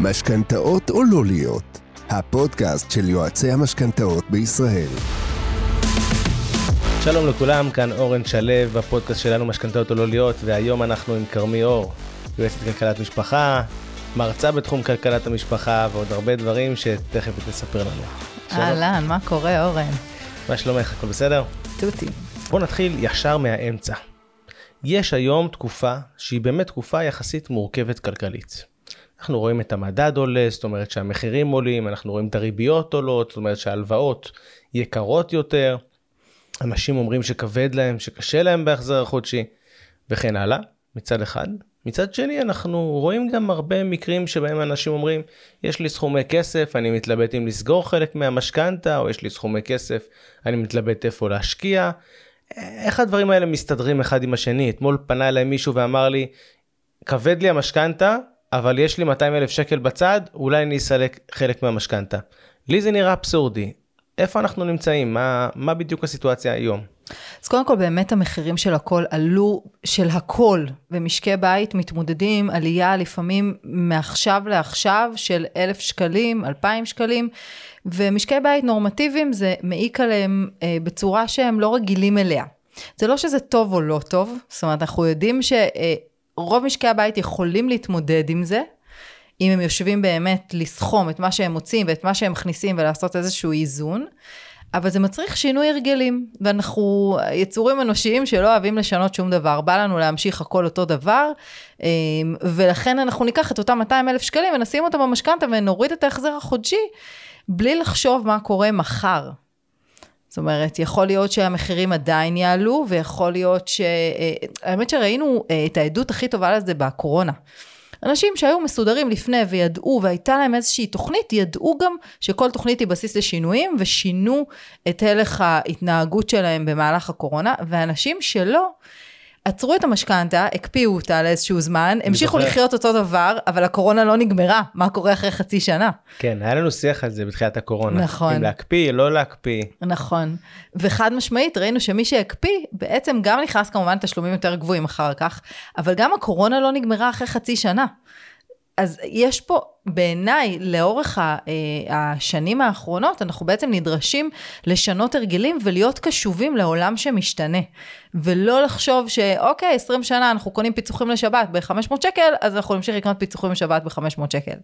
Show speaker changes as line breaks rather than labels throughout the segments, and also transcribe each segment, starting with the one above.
משכנתאות או לא להיות, הפודקאסט של יועצי המשכנתאות בישראל.
שלום לכולם, כאן אורן שלו, בפודקאסט שלנו משכנתאות או לא להיות, והיום אנחנו עם כרמי אור, יועצת כלכלת משפחה, מרצה בתחום כלכלת המשפחה ועוד הרבה דברים שתכף תספר לנו.
אהלן, מה קורה אורן?
מה שלומך, הכל בסדר?
תותי.
בוא נתחיל ישר מהאמצע. יש היום תקופה שהיא באמת תקופה יחסית מורכבת כלכלית. אנחנו רואים את המדד עולה, זאת אומרת שהמחירים עולים, אנחנו רואים את הריביות עולות, זאת אומרת שההלוואות יקרות יותר, אנשים אומרים שכבד להם, שקשה להם בהחזר החודשי, וכן הלאה, מצד אחד. מצד שני, אנחנו רואים גם הרבה מקרים שבהם אנשים אומרים, יש לי סכומי כסף, אני מתלבט אם לסגור חלק מהמשכנתה, או יש לי סכומי כסף, אני מתלבט איפה להשקיע. איך הדברים האלה מסתדרים אחד עם השני? אתמול פנה אליי מישהו ואמר לי, כבד לי המשכנתה, אבל יש לי 200 אלף שקל בצד, אולי אני אסלק חלק מהמשכנתה. לי זה נראה אבסורדי. איפה אנחנו נמצאים? מה, מה בדיוק הסיטואציה היום?
אז קודם כל באמת המחירים של הכל עלו, של הכל, ומשקי בית מתמודדים עלייה לפעמים מעכשיו לעכשיו של אלף שקלים, אלפיים שקלים, ומשקי בית נורמטיביים זה מעיק עליהם אה, בצורה שהם לא רגילים אליה. זה לא שזה טוב או לא טוב, זאת אומרת אנחנו יודעים שרוב משקי הבית יכולים להתמודד עם זה, אם הם יושבים באמת לסכום את מה שהם מוצאים ואת מה שהם מכניסים ולעשות איזשהו איזון. אבל זה מצריך שינוי הרגלים, ואנחנו יצורים אנושיים שלא אוהבים לשנות שום דבר, בא לנו להמשיך הכל אותו דבר, אמ, ולכן אנחנו ניקח את אותם 200 אלף שקלים ונשים אותם במשכנתה ונוריד את ההחזר החודשי, בלי לחשוב מה קורה מחר. זאת אומרת, יכול להיות שהמחירים עדיין יעלו, ויכול להיות ש... אה, האמת שראינו אה, את העדות הכי טובה לזה בקורונה. אנשים שהיו מסודרים לפני וידעו והייתה להם איזושהי תוכנית, ידעו גם שכל תוכנית היא בסיס לשינויים ושינו את הלך ההתנהגות שלהם במהלך הקורונה, ואנשים שלא, עצרו את המשכנתה, הקפיאו אותה לאיזשהו זמן, המשיכו זוכר. לחיות אותו דבר, אבל הקורונה לא נגמרה, מה קורה אחרי חצי שנה?
כן, היה לנו שיח על זה בתחילת הקורונה.
נכון.
אם להקפיא, לא להקפיא.
נכון. וחד משמעית, ראינו שמי שהקפיא, בעצם גם נכנס כמובן תשלומים יותר גבוהים אחר כך, אבל גם הקורונה לא נגמרה אחרי חצי שנה. אז יש פה, בעיניי, לאורך אה, השנים האחרונות, אנחנו בעצם נדרשים לשנות הרגלים ולהיות קשובים לעולם שמשתנה. ולא לחשוב שאוקיי, 20 שנה אנחנו קונים פיצוחים לשבת ב-500 שקל, אז אנחנו נמשיך לקנות פיצוחים לשבת ב-500 שקל.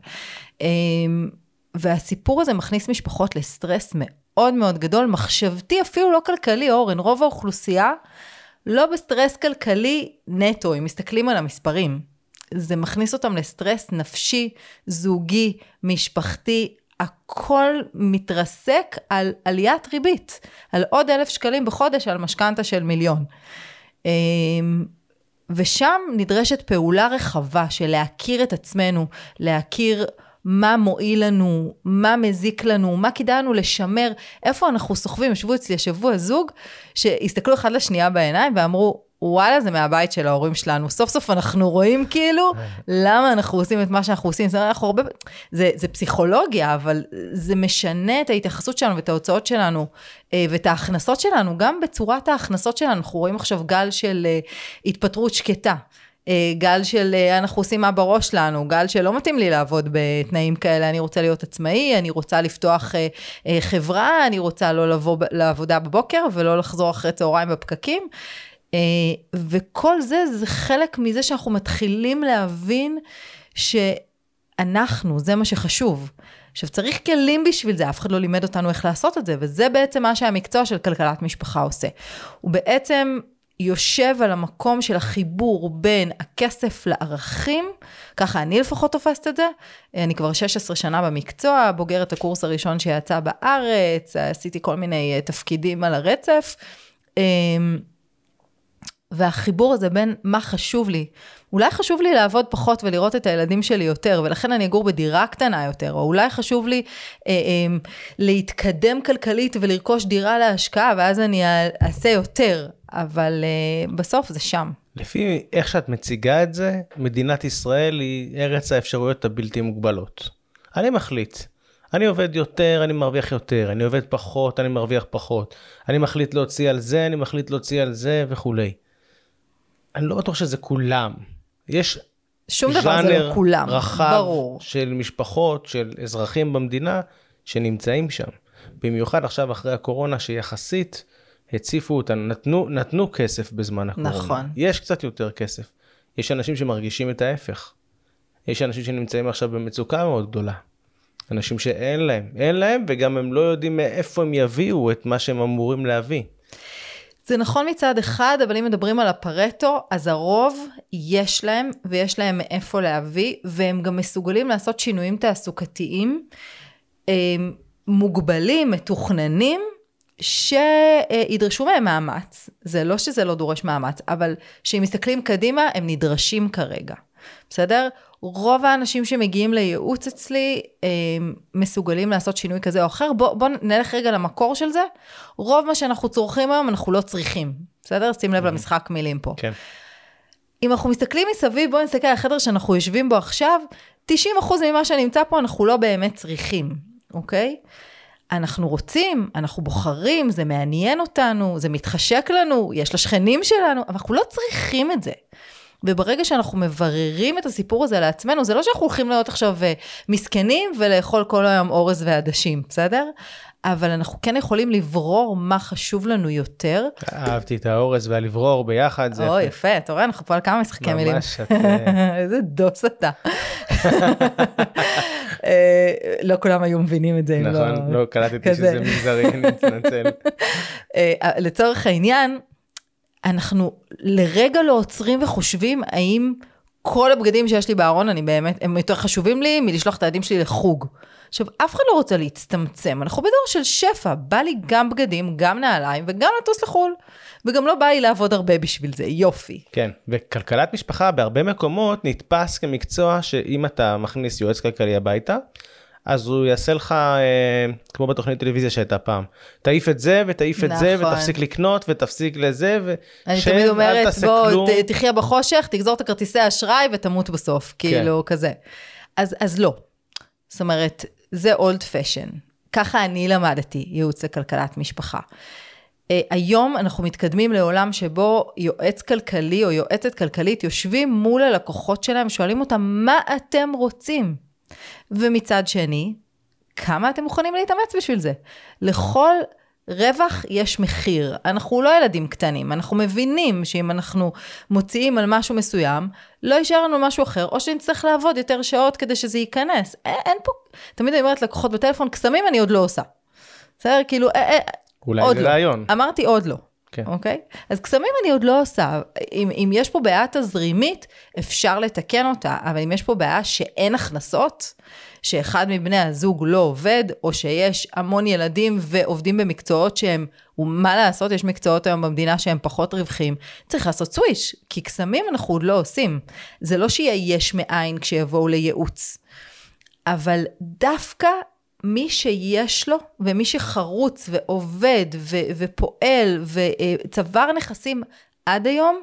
אמ, והסיפור הזה מכניס משפחות לסטרס מאוד מאוד גדול, מחשבתי אפילו לא כלכלי, אורן, רוב האוכלוסייה לא בסטרס כלכלי נטו, אם מסתכלים על המספרים. זה מכניס אותם לסטרס נפשי, זוגי, משפחתי, הכל מתרסק על עליית ריבית, על עוד אלף שקלים בחודש על משכנתה של מיליון. אמ, ושם נדרשת פעולה רחבה של להכיר את עצמנו, להכיר מה מועיל לנו, מה מזיק לנו, מה כדאי לנו לשמר, איפה אנחנו סוחבים, ישבו אצלי השבוע זוג, שהסתכלו אחד לשנייה בעיניים ואמרו, וואלה, זה מהבית של ההורים שלנו. סוף סוף אנחנו רואים כאילו למה אנחנו עושים את מה שאנחנו עושים. זה, אנחנו הרבה, זה, זה פסיכולוגיה, אבל זה משנה את ההתייחסות שלנו ואת ההוצאות שלנו אה, ואת ההכנסות שלנו, גם בצורת ההכנסות שלנו. אנחנו רואים עכשיו גל של אה, התפטרות שקטה. אה, גל של אנחנו עושים מה בראש שלנו, גל שלא מתאים לי לעבוד בתנאים כאלה, אני רוצה להיות עצמאי, אני רוצה לפתוח חברה, אני רוצה לא לבוא לעבודה בבוקר ולא לחזור אחרי צהריים בפקקים. אה, וכל זה, זה חלק מזה שאנחנו מתחילים להבין שאנחנו, זה מה שחשוב. עכשיו, צריך כלים בשביל זה, אף אחד לא לימד אותנו איך לעשות את זה, וזה בעצם מה שהמקצוע של כלכלת משפחה עושה. הוא בעצם יושב על המקום של החיבור בין הכסף לערכים, ככה אני לפחות תופסת את זה. אני כבר 16 שנה במקצוע, בוגרת הקורס הראשון שיצא בארץ, עשיתי כל מיני תפקידים על הרצף. והחיבור הזה בין מה חשוב לי, אולי חשוב לי לעבוד פחות ולראות את הילדים שלי יותר, ולכן אני אגור בדירה קטנה יותר, או אולי חשוב לי אה, אה, להתקדם כלכלית ולרכוש דירה להשקעה, ואז אני אעשה יותר, אבל אה, בסוף זה שם.
לפי איך שאת מציגה את זה, מדינת ישראל היא ארץ האפשרויות הבלתי מוגבלות. אני מחליט. אני עובד יותר, אני מרוויח יותר, אני עובד פחות, אני מרוויח פחות. אני מחליט להוציא על זה, אני מחליט להוציא על זה וכולי. אני לא בטוח שזה כולם. יש
שום דבר זה לא כולם,
רחב
ברור.
של משפחות, של אזרחים במדינה שנמצאים שם. במיוחד עכשיו אחרי הקורונה, שיחסית הציפו אותנו, נתנו, נתנו כסף בזמן הקורונה.
נכון.
יש קצת יותר כסף. יש אנשים שמרגישים את ההפך. יש אנשים שנמצאים עכשיו במצוקה מאוד גדולה. אנשים שאין להם, אין להם, וגם הם לא יודעים מאיפה הם יביאו את מה שהם אמורים להביא.
זה נכון מצד אחד, אבל אם מדברים על הפרטו, אז הרוב יש להם, ויש להם מאיפה להביא, והם גם מסוגלים לעשות שינויים תעסוקתיים אה, מוגבלים, מתוכננים, שידרשו מהם מאמץ. זה לא שזה לא דורש מאמץ, אבל כשהם מסתכלים קדימה, הם נדרשים כרגע. בסדר? רוב האנשים שמגיעים לייעוץ אצלי מסוגלים לעשות שינוי כזה או אחר. בוא, בוא נלך רגע למקור של זה. רוב מה שאנחנו צורכים היום אנחנו לא צריכים. בסדר? שים לב למשחק מילים פה.
כן.
אם אנחנו מסתכלים מסביב, בואו נסתכל על החדר שאנחנו יושבים בו עכשיו, 90% ממה שנמצא פה אנחנו לא באמת צריכים, אוקיי? אנחנו רוצים, אנחנו בוחרים, זה מעניין אותנו, זה מתחשק לנו, יש לשכנים שלנו, אבל אנחנו לא צריכים את זה. וברגע שאנחנו מבררים את הסיפור הזה לעצמנו, זה לא שאנחנו הולכים להיות עכשיו אה, מסכנים ולאכול כל היום אורז ועדשים, בסדר? אבל אנחנו כן יכולים לברור מה חשוב לנו יותר.
אהבתי את האורז והלברור ביחד, זה
או, יפה, אתה רואה, אנחנו פה על כמה משחקי מילים.
ממש, את, אה,
איזה דוס אתה. אה, לא כולם היו מבינים את זה, אם לא...
נכון, לא קלטתי
כזה.
שזה מגזרי, אני מתנצל.
לצורך העניין, אנחנו לרגע לא עוצרים וחושבים האם כל הבגדים שיש לי בארון, אני באמת, הם יותר חשובים לי מלשלוח את הילדים שלי לחוג. עכשיו, אף אחד לא רוצה להצטמצם, אנחנו בדור של שפע, בא לי גם בגדים, גם נעליים וגם לטוס לחו"ל. וגם לא בא לי לעבוד הרבה בשביל זה, יופי.
כן, וכלכלת משפחה בהרבה מקומות נתפס כמקצוע שאם אתה מכניס יועץ כלכלי הביתה, אז הוא יעשה לך, אה, כמו בתוכנית טלוויזיה שהייתה פעם, תעיף את זה ותעיף את זה
נכון.
ותפסיק לקנות ותפסיק לזה ו...
אני
שב,
תמיד אומרת, בוא,
כלום."
ת- תחיה בחושך, תגזור את הכרטיסי אשראי ותמות בסוף, כאילו, כזה. אז, אז לא. זאת אומרת, זה אולד פשן. ככה אני למדתי ייעוץ לכלכלת משפחה. Uh, היום אנחנו מתקדמים לעולם שבו יועץ כלכלי או יועצת כלכלית יושבים מול הלקוחות שלהם, שואלים אותם, מה אתם רוצים? ומצד שני, כמה אתם מוכנים להתאמץ בשביל זה? לכל רווח יש מחיר. אנחנו לא ילדים קטנים, אנחנו מבינים שאם אנחנו מוציאים על משהו מסוים, לא יישאר לנו משהו אחר, או שנצטרך לעבוד יותר שעות כדי שזה ייכנס. אין, אין פה, תמיד אני אומרת לקוחות בטלפון, קסמים אני עוד לא עושה. בסדר? כאילו, אה, אה,
אולי
עוד
זה
לא.
רעיון.
אמרתי עוד לא.
כן.
אוקיי? אז קסמים אני עוד לא עושה. אם, אם יש פה בעיה תזרימית, אפשר לתקן אותה, אבל אם יש פה בעיה שאין הכנסות, שאחד מבני הזוג לא עובד, או שיש המון ילדים ועובדים במקצועות שהם, ומה לעשות, יש מקצועות היום במדינה שהם פחות רווחיים, צריך לעשות סוויש, כי קסמים אנחנו עוד לא עושים. זה לא שיהיה יש מאין כשיבואו לייעוץ. אבל דווקא מי שיש לו, ומי שחרוץ ועובד ו- ופועל וצבר נכסים עד היום,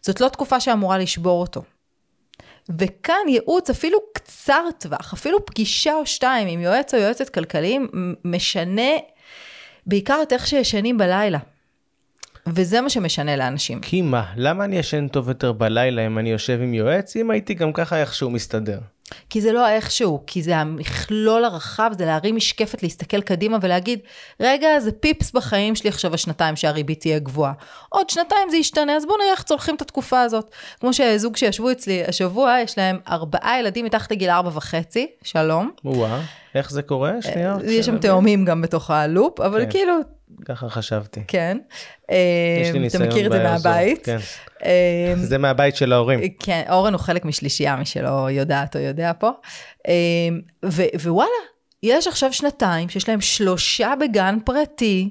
זאת לא תקופה שאמורה לשבור אותו. וכאן ייעוץ אפילו קצר טווח, אפילו פגישה או שתיים עם יועץ או יועצת כלכליים, משנה בעיקר את איך שישנים בלילה. וזה מה שמשנה לאנשים.
כי מה, למה אני ישן טוב יותר בלילה אם אני יושב עם יועץ, אם הייתי גם ככה איכשהו מסתדר?
כי זה לא איכשהו, כי זה המכלול הרחב, זה להרים משקפת, להסתכל קדימה ולהגיד, רגע, זה פיפס בחיים שלי עכשיו השנתיים שהריבית תהיה גבוהה. עוד שנתיים זה ישתנה, אז בואו נראה איך צולחים את התקופה הזאת. כמו שזוג שישבו אצלי השבוע, יש להם ארבעה ילדים מתחת לגיל ארבע וחצי, שלום.
וואה, איך זה קורה? שנייה.
יש שם תאומים גם בתוך הלופ, אבל
כן.
כאילו,
ככה חשבתי.
כן.
יש לי
אתה
ניסיון
מכיר את זה מהבית.
כן.
אה,
זה מהבית של ההורים.
כן, אורן הוא חלק משלישייה, מי שלא יודעת או יודע פה. ו- ווואלה, יש עכשיו שנתיים שיש להם שלושה בגן פרטי,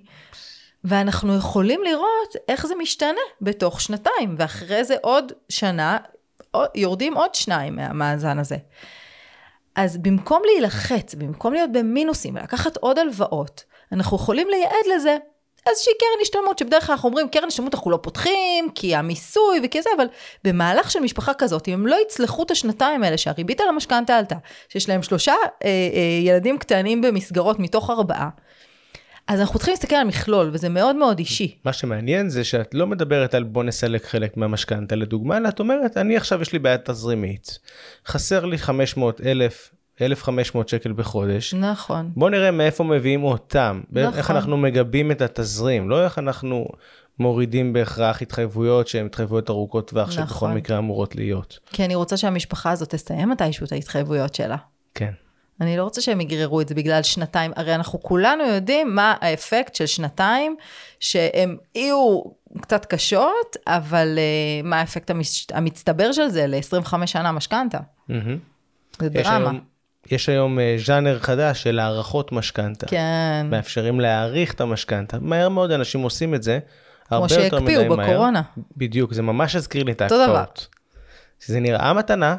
ואנחנו יכולים לראות איך זה משתנה בתוך שנתיים, ואחרי זה עוד שנה, יורדים עוד שניים מהמאזן הזה. אז במקום להילחץ, במקום להיות במינוסים ולקחת עוד הלוואות, אנחנו יכולים לייעד לזה. איזושהי קרן השתלמות, שבדרך כלל אנחנו אומרים, קרן השתלמות אנחנו לא פותחים, כי המיסוי וכי זה, אבל במהלך של משפחה כזאת, אם הם לא יצלחו את השנתיים האלה שהריבית על המשכנתה עלתה, שיש להם שלושה אה, אה, ילדים קטנים במסגרות מתוך ארבעה, אז אנחנו צריכים להסתכל על מכלול, וזה מאוד מאוד אישי.
מה שמעניין זה שאת לא מדברת על בוא נסלק חלק מהמשכנתה. לדוגמה, אלא את אומרת, אני עכשיו יש לי בעיה תזרימית, חסר לי 500 אלף, 1,500 שקל בחודש,
נכון.
בוא נראה מאיפה מביאים אותם,
נכון.
איך אנחנו מגבים את התזרים, לא איך אנחנו מורידים בהכרח התחייבויות שהן התחייבויות ארוכות טווח, שבכל
נכון.
מקרה אמורות להיות.
כי אני רוצה שהמשפחה הזאת תסיים מתישהו את ההתחייבויות שלה.
כן.
אני לא רוצה שהם יגררו את זה בגלל שנתיים, הרי אנחנו כולנו יודעים מה האפקט של שנתיים, שהם יהיו קצת קשות, אבל uh, מה האפקט. המצטבר של זה ל-25 שנה משכנתה.
מהמם.
זה דרמה.
יש היום אה, ז'אנר חדש של הארכות משכנתה.
כן,
מאפשרים להאריך את המשכנתה. מהר מאוד אנשים עושים את זה. הרבה יותר מדי
שהקפיאו
מהר.
בקורונה.
בדיוק, זה ממש הזכיר לי את. ההקפאות. שזה נראה מתנה,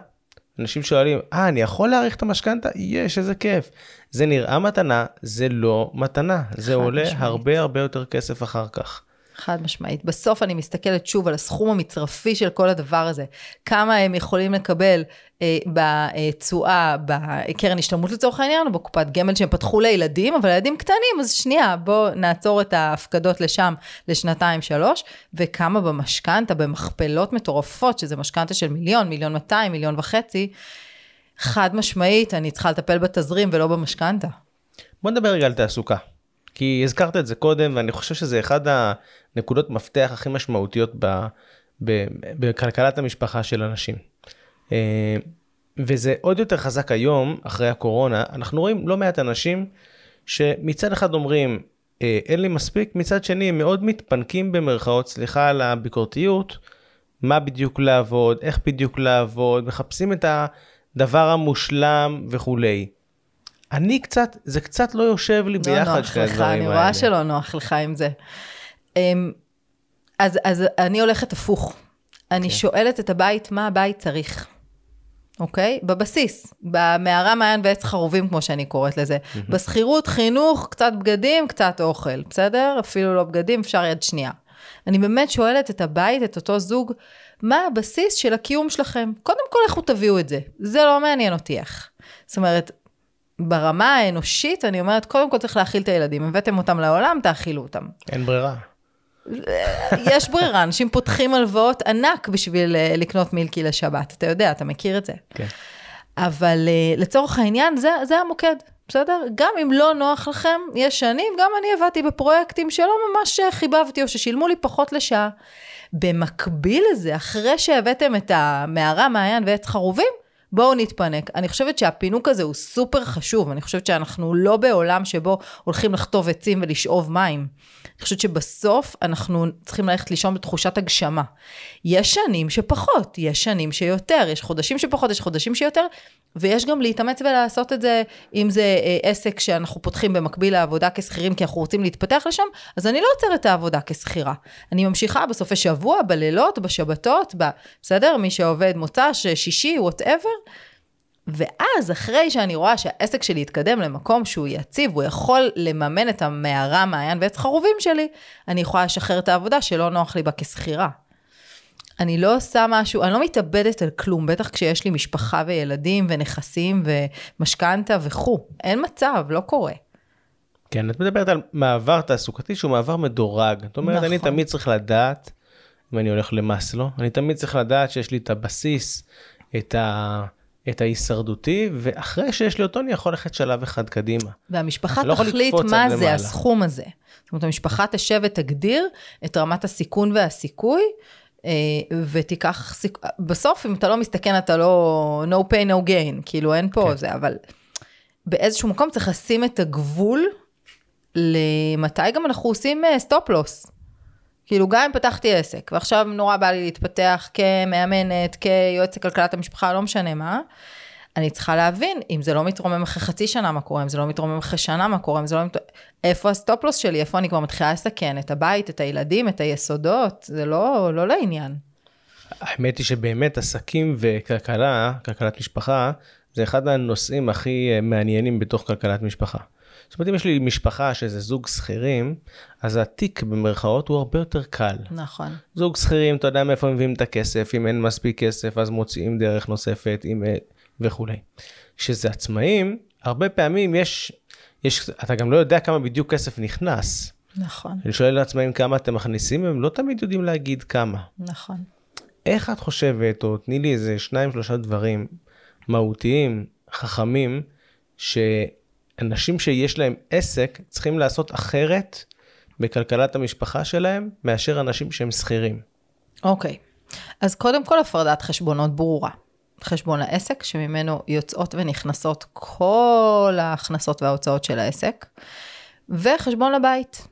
אנשים שואלים, אה, אני יכול להאריך את המשכנתה? יש, איזה כיף. זה נראה מתנה, זה לא מתנה. זה עולה
משמעית.
הרבה הרבה יותר כסף אחר כך.
חד משמעית. בסוף אני מסתכלת שוב על הסכום המצרפי של כל הדבר הזה. כמה הם יכולים לקבל אה, בתשואה, בקרן השתלמות לצורך העניין, או בקופת גמל שהם פתחו לילדים, אבל ילדים קטנים, אז שנייה, בואו נעצור את ההפקדות לשם לשנתיים, שלוש, וכמה במשכנתה, במכפלות מטורפות, שזה משכנתה של מיליון, מיליון 200, מיליון וחצי. חד משמעית, אני צריכה לטפל בתזרים ולא במשכנתה.
בוא נדבר רגע על תעסוקה. כי הזכרת את זה קודם, ואני חושב שזה אחד הנקודות מפתח הכי משמעותיות ב, ב, בכלכלת המשפחה של אנשים. אה, וזה עוד יותר חזק היום, אחרי הקורונה, אנחנו רואים לא מעט אנשים שמצד אחד אומרים, "אה, אין לי מספיק, מצד שני הם מאוד מתפנקים במרכאות, סליחה על הביקורתיות, מה בדיוק לעבוד, איך בדיוק לעבוד, מחפשים את הדבר המושלם וכולי. אני קצת, זה קצת לא יושב לי
לא
ביחד
נוח
שני
לך,
הדברים
אני
האלה.
רואה שלא נוח לך עם זה. אמ, אז, אז אני הולכת הפוך. אני
כן.
שואלת את הבית, מה הבית צריך? אוקיי? בבסיס, במערה מעיין ועץ חרובים, כמו שאני קוראת לזה. בשכירות, חינוך, קצת בגדים, קצת אוכל, בסדר? אפילו לא בגדים, אפשר יד שנייה. אני באמת שואלת את הבית, את אותו זוג, מה הבסיס של הקיום שלכם? קודם כל, לכו תביאו את זה. זה לא מעניין אותי איך. זאת אומרת, ברמה האנושית, אני אומרת, קודם כל צריך להאכיל את הילדים. הבאתם אותם לעולם, תאכילו אותם.
אין ברירה.
יש ברירה, אנשים פותחים הלוואות ענק בשביל אה, לקנות מילקי לשבת. אתה יודע, אתה מכיר את זה.
כן.
אבל אה, לצורך העניין, זה, זה המוקד, בסדר? גם אם לא נוח לכם, יש שנים, גם אני עבדתי בפרויקטים שלא ממש אה, חיבבתי, או ששילמו לי פחות לשעה. במקביל לזה, אחרי שהבאתם את המערה, מעיין ועץ חרובים, בואו נתפנק. אני חושבת שהפינוק הזה הוא סופר חשוב, אני חושבת שאנחנו לא בעולם שבו הולכים לחטוב עצים ולשאוב מים. אני חושבת שבסוף אנחנו צריכים ללכת לישון בתחושת הגשמה. יש שנים שפחות, יש שנים שיותר, יש חודשים שפחות, יש חודשים שיותר, ויש גם להתאמץ ולעשות את זה, אם זה אה, עסק שאנחנו פותחים במקביל לעבודה כשכירים, כי אנחנו רוצים להתפתח לשם, אז אני לא עוצרת את העבודה כשכירה. אני ממשיכה בסופי שבוע, בלילות, בשבתות. בסדר? מי שעובד מוצ"ש, שישי, וואטאבר. ואז, אחרי שאני רואה שהעסק שלי יתקדם למקום שהוא יציב, הוא יכול לממן את המערה, מעיין ועץ חרובים שלי, אני יכולה לשחרר את העבודה שלא נוח לי בה כשכירה. אני לא עושה משהו, אני לא מתאבדת על כלום, בטח כשיש לי משפחה וילדים ונכסים ומשכנתה וכו'. אין מצב, לא קורה.
כן, את מדברת על מעבר תעסוקתי שהוא מעבר מדורג. זאת אומרת, אני
נכון.
תמיד צריך לדעת, אם אני הולך למאסלו, אני תמיד צריך לדעת שיש לי את הבסיס, את, ה, את ההישרדותי, ואחרי שיש לי אותו אני יכול ללכת שלב אחד קדימה.
והמשפחה
לא
תחליט
לקפוץ
מה זה
למעלה.
הסכום הזה. זאת אומרת, המשפחה תשב ותגדיר את רמת הסיכון והסיכוי, אה, ותיקח סיכ... בסוף, אם אתה לא מסתכן, אתה לא no pay no gain, כאילו אין פה
כן.
זה, אבל באיזשהו מקום צריך לשים את הגבול למתי גם אנחנו עושים stop loss. כאילו, גם אם פתחתי עסק, ועכשיו נורא בא לי להתפתח כמאמנת, כיועצת כלכלת המשפחה, לא משנה מה, אני צריכה להבין, אם זה לא מתרומם אחרי חצי שנה, מה קורה, אם זה לא מתרומם אחרי שנה, מה קורה, אם זה לא מת... איפה ה stop-loss שלי, איפה אני כבר מתחילה לסכן? את הבית, את הילדים, את היסודות, זה לא, לא לעניין.
האמת היא שבאמת עסקים וכלכלה, כלכלת משפחה, זה אחד הנושאים הכי אה, מעניינים בתוך כלכלת משפחה. זאת אומרת, אם יש לי משפחה שזה זוג שכירים, אז התיק במרכאות הוא הרבה יותר קל.
נכון.
זוג שכירים, אתה יודע מאיפה הם מביאים את הכסף, אם אין מספיק כסף אז מוציאים דרך נוספת אם, וכולי. כשזה עצמאים, הרבה פעמים יש, יש, אתה גם לא יודע כמה בדיוק כסף נכנס.
נכון,
אני שואל לעצמאים כמה אתם מכניסים, הם לא תמיד יודעים להגיד כמה.
נכון.
איך את חושבת, או תני לי איזה שניים שלושה דברים מהותיים, חכמים, שאנשים שיש להם עסק צריכים לעשות אחרת בכלכלת המשפחה שלהם, מאשר אנשים שהם שכירים.
אוקיי. אז קודם כל הפרדת חשבונות ברורה. חשבון העסק, שממנו יוצאות ונכנסות כל ההכנסות וההוצאות של העסק, וחשבון לבית.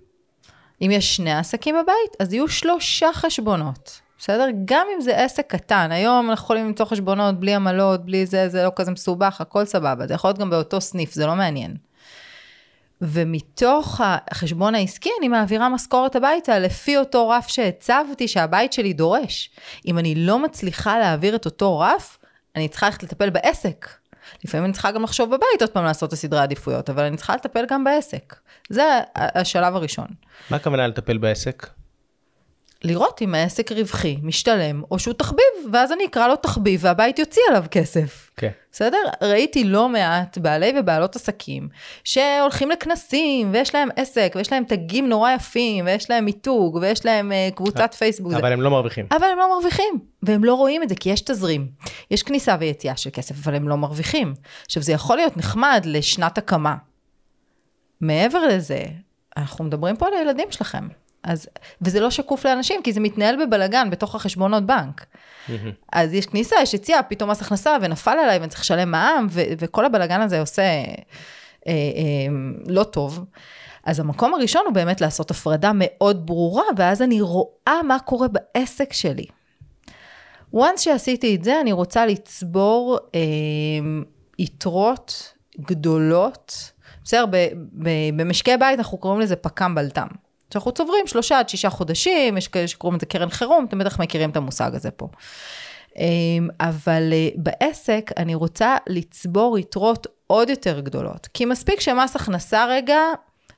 אם יש שני עסקים בבית, אז יהיו שלושה חשבונות. בסדר? גם אם זה עסק קטן, היום אנחנו יכולים למצוא חשבונות בלי עמלות, בלי זה, זה לא כזה מסובך, הכל סבבה. זה יכול להיות גם באותו סניף, זה לא מעניין. ומתוך החשבון העסקי אני מעבירה משכורת הביתה לפי אותו רף שהצבתי שהבית שלי דורש. אם אני לא מצליחה להעביר את אותו רף, אני צריכה ללכת לטפל בעסק. לפעמים אני צריכה גם לחשוב בבית עוד פעם לעשות את הסדרי העדיפויות, אבל אני צריכה לטפל גם בעסק. זה השלב הראשון.
מה הכוונה לטפל בעסק?
לראות אם העסק רווחי, משתלם, או שהוא תחביב, ואז אני אקרא לו תחביב והבית יוציא עליו כסף.
כן.
בסדר? ראיתי לא מעט בעלי ובעלות עסקים שהולכים לכנסים, ויש להם עסק, ויש להם תגים נורא יפים, ויש להם מיתוג, ויש להם uh, קבוצת פייסבוק.
אבל הם לא מרוויחים.
אבל הם לא מרוויחים, והם לא רואים את זה, כי יש תזרים. יש כניסה ויציאה של כסף, אבל הם לא מרוויחים. עכשיו, זה יכול להיות נחמד לשנת הקמה. מעבר לזה, אנחנו מדברים פה על הילדים שלכם. אז, וזה לא שקוף לאנשים, כי זה מתנהל בבלגן בתוך החשבונות בנק. אז יש כניסה, יש יציאה, פתאום מס הכנסה, ונפל עליי, ואני צריך לשלם מע"מ, ו- וכל הבלגן הזה עושה אה, אה, לא טוב. אז המקום הראשון הוא באמת לעשות הפרדה מאוד ברורה, ואז אני רואה מה קורה בעסק שלי. once שעשיתי את זה, אני רוצה לצבור אה, יתרות גדולות. בסדר, במשקי בית אנחנו קוראים לזה פק"ם בלת"ם. שאנחנו צוברים שלושה עד שישה חודשים, יש כאלה שקוראים לזה קרן חירום, אתם בטח מכירים את המושג הזה פה. אמ, אבל אה, בעסק אני רוצה לצבור יתרות עוד יותר גדולות, כי מספיק שמס הכנסה רגע,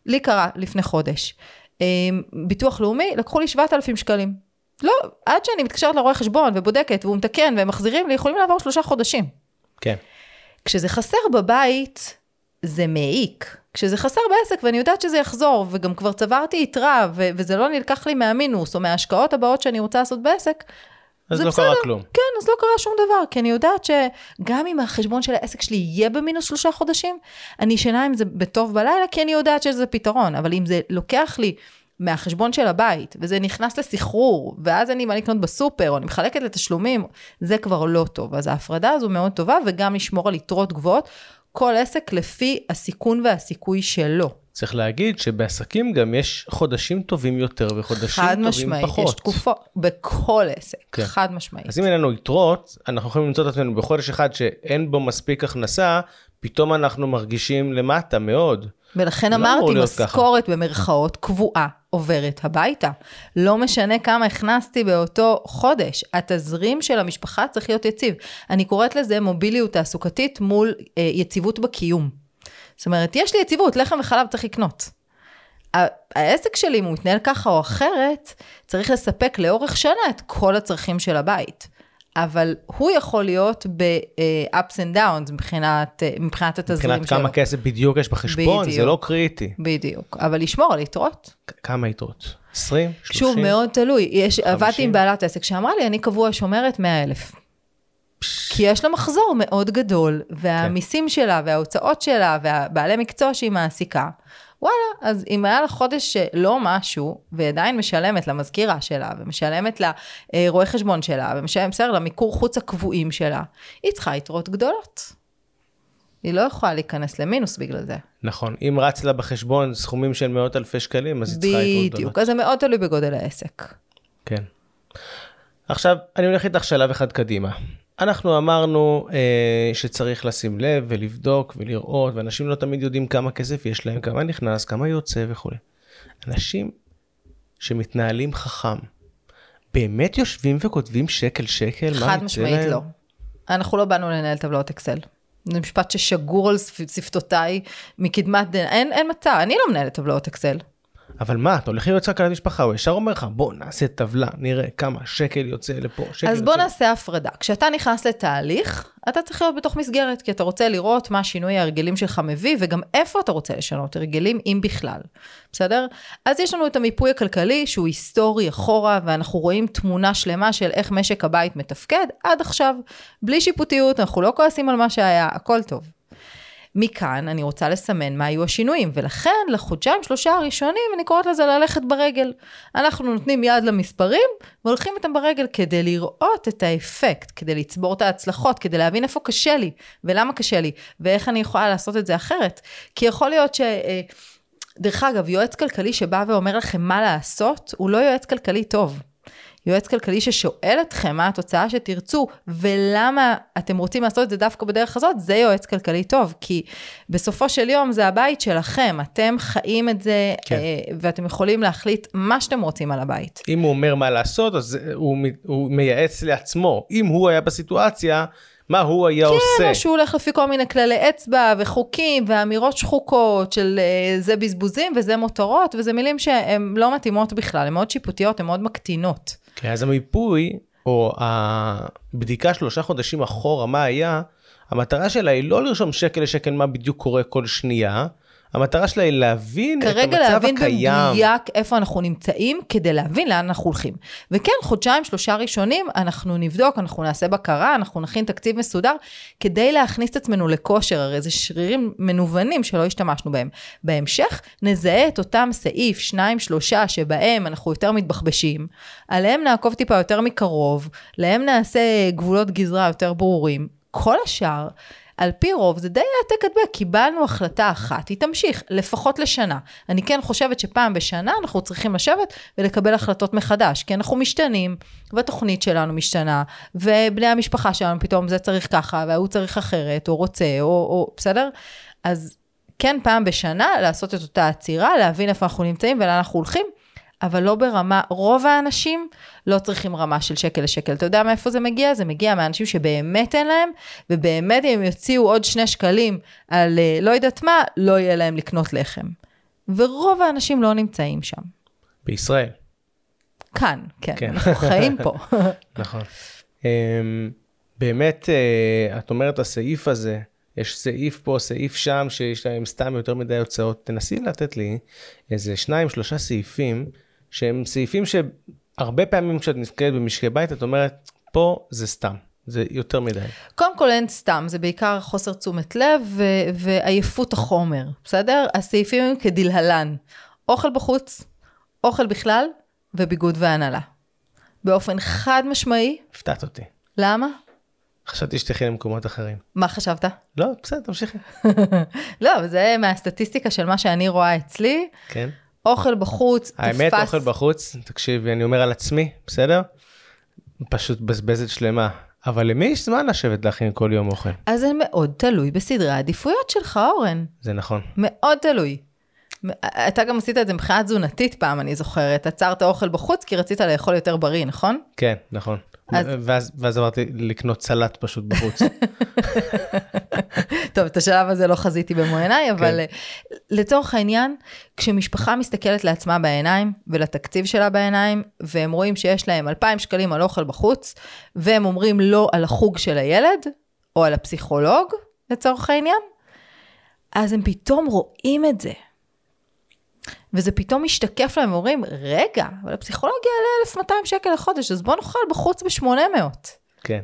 לי קרה לפני חודש. אמ, ביטוח לאומי, לקחו לי 7,000 שקלים. לא, עד שאני מתקשרת לרואה חשבון ובודקת והוא מתקן והם מחזירים לי, יכולים לעבור שלושה חודשים.
כן.
כשזה חסר בבית, זה מעיק. כשזה חסר בעסק ואני יודעת שזה יחזור, וגם כבר צברתי יתרה, ו- וזה לא נלקח לי מהמינוס, או מההשקעות הבאות שאני רוצה לעשות בעסק,
אז לא
בסדר.
קרה כלום.
כן, אז לא קרה שום דבר, כי אני יודעת שגם אם החשבון של העסק שלי יהיה במינוס שלושה חודשים, אני ישנה עם זה בטוב בלילה, כי אני יודעת שזה פתרון, אבל אם זה לוקח לי מהחשבון של הבית, וזה נכנס לסחרור, ואז אני באה לקנות בסופר, או אני מחלקת לתשלומים, זה כבר לא טוב. אז ההפרדה הזו מאוד טובה, וגם לשמור על יתרות גבוהות, כל עסק לפי הסיכון והסיכוי שלו.
צריך להגיד שבעסקים גם יש חודשים טובים יותר וחודשים
חד
טובים
משמעית,
פחות.
יש תקופות, בכל עסק,
כן.
חד משמעית.
אז אם אין לנו יתרות, אנחנו יכולים למצוא את עצמנו בחודש אחד שאין בו מספיק הכנסה, פתאום אנחנו מרגישים למטה מאוד.
ולכן אמרתי. משכורת במרכאות קבועה עוברת הביתה. לא משנה כמה הכנסתי באותו חודש, התזרים של המשפחה צריך להיות יציב. אני קוראת לזה מוביליות תעסוקתית מול אה, יציבות בקיום. זאת אומרת, יש לי יציבות, לחם וחלב צריך לקנות. העסק שלי, אם הוא מתנהל ככה או אחרת, צריך לספק לאורך שנה את כל הצרכים של הבית. אבל הוא יכול להיות ב-ups and downs מבחינת, אה, מבחינת התזרים
מבחינת
שלו.
כמה כסף בדיוק יש בחשבון, זה
בדיוק.
לא קריטי.
בדיוק, אבל לשמור על יתרות.
כמה יתרות? 20? 30?
שוב, מאוד תלוי. יש,
50?
עבדתי עם בעלת עסק שאמרה לי, אני קבוע שומרת 100 אלף. כי יש לה מחזור מאוד גדול, והמיסים שלה וההוצאות שלה והבעלי מקצוע שהיא מעסיקה, וואלה, אז אם היה לה חודש לא משהו, והיא עדיין משלמת למזכירה שלה, ומשלמת לרואה חשבון שלה, ומשלמת, בסדר, למיקור חוץ הקבועים שלה, היא צריכה יתרות גדולות. היא לא יכולה להיכנס למינוס בגלל זה.
נכון, אם רץ לה בחשבון סכומים של מאות אלפי שקלים, אז היא צריכה יתרות גדולות.
בדיוק, אז זה מאוד תלוי בגודל העסק.
כן. עכשיו, אני הולך איתך שלב אחד קדימה. אנחנו אמרנו אה, שצריך לשים לב ולבדוק ולראות, ואנשים לא תמיד יודעים כמה כסף יש להם, כמה נכנס, כמה יוצא וכולי. אנשים שמתנהלים חכם, באמת יושבים וכותבים שקל שקל?
חד משמעית? לא. אנחנו לא באנו לנהל טבלאות אקסל. זה משפט ששגור על שפ- שפתותיי מקדמת דנא, אין, אין מצב, אני לא מנהלת טבלאות אקסל.
אבל מה, אתה הולך להיות כלכלת משפחה, הוא ישר אומר לך, בוא נעשה טבלה, נראה כמה שקל יוצא לפה, שקל
אז
יוצא.
בוא נעשה הפרדה. כשאתה נכנס לתהליך, אתה צריך להיות בתוך מסגרת, כי אתה רוצה לראות מה שינוי ההרגלים שלך מביא, וגם איפה אתה רוצה לשנות הרגלים, אם בכלל. בסדר? אז יש לנו את המיפוי הכלכלי, שהוא היסטורי אחורה, ואנחנו רואים תמונה שלמה של איך משק הבית מתפקד עד עכשיו. בלי שיפוטיות, אנחנו לא כועסים על מה שהיה, הכל טוב. מכאן אני רוצה לסמן מה היו השינויים, ולכן לחודשיים שלושה הראשונים אני קוראת לזה ללכת ברגל. אנחנו נותנים יד למספרים והולכים איתם ברגל כדי לראות את האפקט, כדי לצבור את ההצלחות, כדי להבין איפה קשה לי, ולמה קשה לי, ואיך אני יכולה לעשות את זה אחרת. כי יכול להיות ש... אה, דרך אגב, יועץ כלכלי שבא ואומר לכם מה לעשות, הוא לא יועץ כלכלי טוב. יועץ כלכלי ששואל אתכם מה התוצאה שתרצו, ולמה אתם רוצים לעשות את זה דווקא בדרך הזאת, זה יועץ כלכלי טוב, כי בסופו של יום זה הבית שלכם, אתם חיים את זה,
כן.
אה, ואתם יכולים להחליט מה שאתם רוצים על הבית.
אם הוא אומר מה לעשות, אז הוא, מ- הוא מייעץ לעצמו. אם הוא היה בסיטואציה, מה הוא היה
כן,
עושה?
או שהוא הולך לפי כל מיני כללי אצבע וחוקים ואמירות שחוקות של אה, זה בזבוזים וזה מותרות, וזה מילים שהן לא מתאימות בכלל, הן מאוד שיפוטיות, הן מאוד מקטינות.
כן, אז המיפוי, או הבדיקה שלושה חודשים אחורה, מה היה, המטרה שלה היא לא לרשום שקל לשקל מה בדיוק קורה כל שנייה, המטרה שלה היא להבין את
כרגע
המצב
להבין
הקיים.
במדויק איפה אנחנו נמצאים, כדי להבין לאן אנחנו הולכים. וכן, חודשיים, שלושה ראשונים, אנחנו נבדוק, אנחנו נעשה בקרה, אנחנו נכין תקציב מסודר, כדי להכניס את עצמנו לכושר, הרי זה שרירים מנוונים שלא השתמשנו בהם. בהמשך, נזהה את אותם סעיף, שניים, שלושה, שבהם אנחנו יותר מתבחבשים, עליהם נעקוב טיפה יותר מקרוב, להם נעשה גבולות גזרה יותר ברורים. כל השאר, על פי רוב זה די העתק הדבק, קיבלנו החלטה אחת, היא תמשיך, לפחות לשנה. אני כן חושבת שפעם בשנה אנחנו צריכים לשבת ולקבל החלטות מחדש, כי אנחנו משתנים, והתוכנית שלנו משתנה, ובני המשפחה שלנו פתאום זה צריך ככה, וההוא צריך אחרת, או רוצה, או, או בסדר? אז כן פעם בשנה לעשות את אותה עצירה, להבין איפה אנחנו נמצאים ולאן אנחנו הולכים. אבל לא ברמה, רוב האנשים לא צריכים רמה של שקל לשקל. אתה יודע מאיפה זה מגיע? זה מגיע מהאנשים שבאמת אין להם, ובאמת אם הם יוציאו עוד שני שקלים על אה, לא יודעת מה, לא יהיה להם לקנות לחם. ורוב האנשים לא נמצאים שם.
בישראל,
כאן, כן,
כן.
אנחנו חיים פה.
נכון. אמ, באמת, אה, את אומרת הסעיף הזה, יש סעיף פה, סעיף שם, שיש להם סתם יותר מדי הוצאות. תנסי לתת לי איזה שניים, שלושה סעיפים, שהם סעיפים שהרבה פעמים כשאת נתקלת במשקי בית, את אומרת, פה זה סתם, זה יותר מדי.
קודם כל אין סתם, זה בעיקר חוסר תשומת לב ו- ועייפות החומר, בסדר? הסעיפים הם כדלהלן, אוכל בחוץ, אוכל בכלל וביגוד והנהלה. באופן חד משמעי,
הפתעת אותי.
למה?
חשבתי שתלכי למקומות אחרים.
מה חשבת?
לא, בסדר, תמשיכי.
לא, זה מהסטטיסטיקה של מה שאני רואה אצלי.
כן.
אוכל בחוץ,
האמת,
תפס...
אוכל בחוץ, תקשיבי, אני אומר על עצמי, בסדר? פשוט בזבזת שלמה. אבל למי יש זמן לשבת להכין כל יום אוכל?
אז זה מאוד תלוי בסדרי העדיפויות שלך, אורן.
זה נכון.
מאוד תלוי. אתה גם עשית את זה מבחינה תזונתית פעם, אני זוכרת. עצרת אוכל בחוץ כי רצית לאכול יותר בריא, נכון?
כן, נכון.
אז-
ואז, ואז אמרתי לקנות סלט פשוט בחוץ.
טוב, את השלב הזה לא חזיתי במו עיניי, אבל
כן.
לצורך העניין, כשמשפחה מסתכלת לעצמה בעיניים ולתקציב שלה בעיניים, והם רואים שיש להם 2,000 שקלים על אוכל בחוץ, והם אומרים לא על החוג של הילד, או על הפסיכולוג, לצורך העניין, אז הם פתאום רואים את זה. וזה פתאום משתקף להם ואומרים, רגע, אבל הפסיכולוג יעלה 1,200 שקל לחודש, אז בוא נאכל בחוץ ב-800.
כן.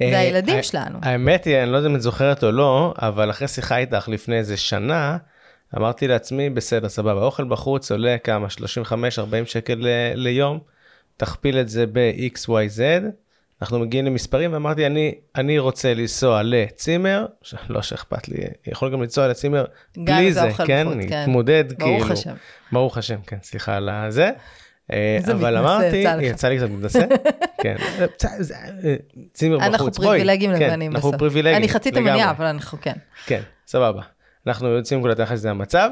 זה
אה,
הילדים שלנו.
האמת היא, אני לא יודע אם את זוכרת או לא, אבל אחרי שיחה איתך לפני איזה שנה, אמרתי לעצמי, בסדר, סבבה, אוכל בחוץ עולה כמה? 35-40 שקל ל- ליום, תכפיל את זה ב-XYZ, אנחנו מגיעים למספרים, ואמרתי, אני, אני רוצה לנסוע לצימר, לא שאכפת לי, יכול גם לנסוע לצימר בלי
זה
זה, כן?
בחוץ,
אני
כן.
מתמודד,
ברוך
כאילו.
השם.
ברוך השם, כן, סליחה על הזה. אה, אבל אמרתי,
יצא
לי קצת מתנשא, כן, זה, אה, צימר בחוץ,
אנחנו פריבילגים
כן,
לבנים
אנחנו
בסוף.
פריבילגים,
אני חצי. תימניה, אבל אנחנו כן.
כן, סבבה. אנחנו יוצאים מנקודת הנחה שזה המצב,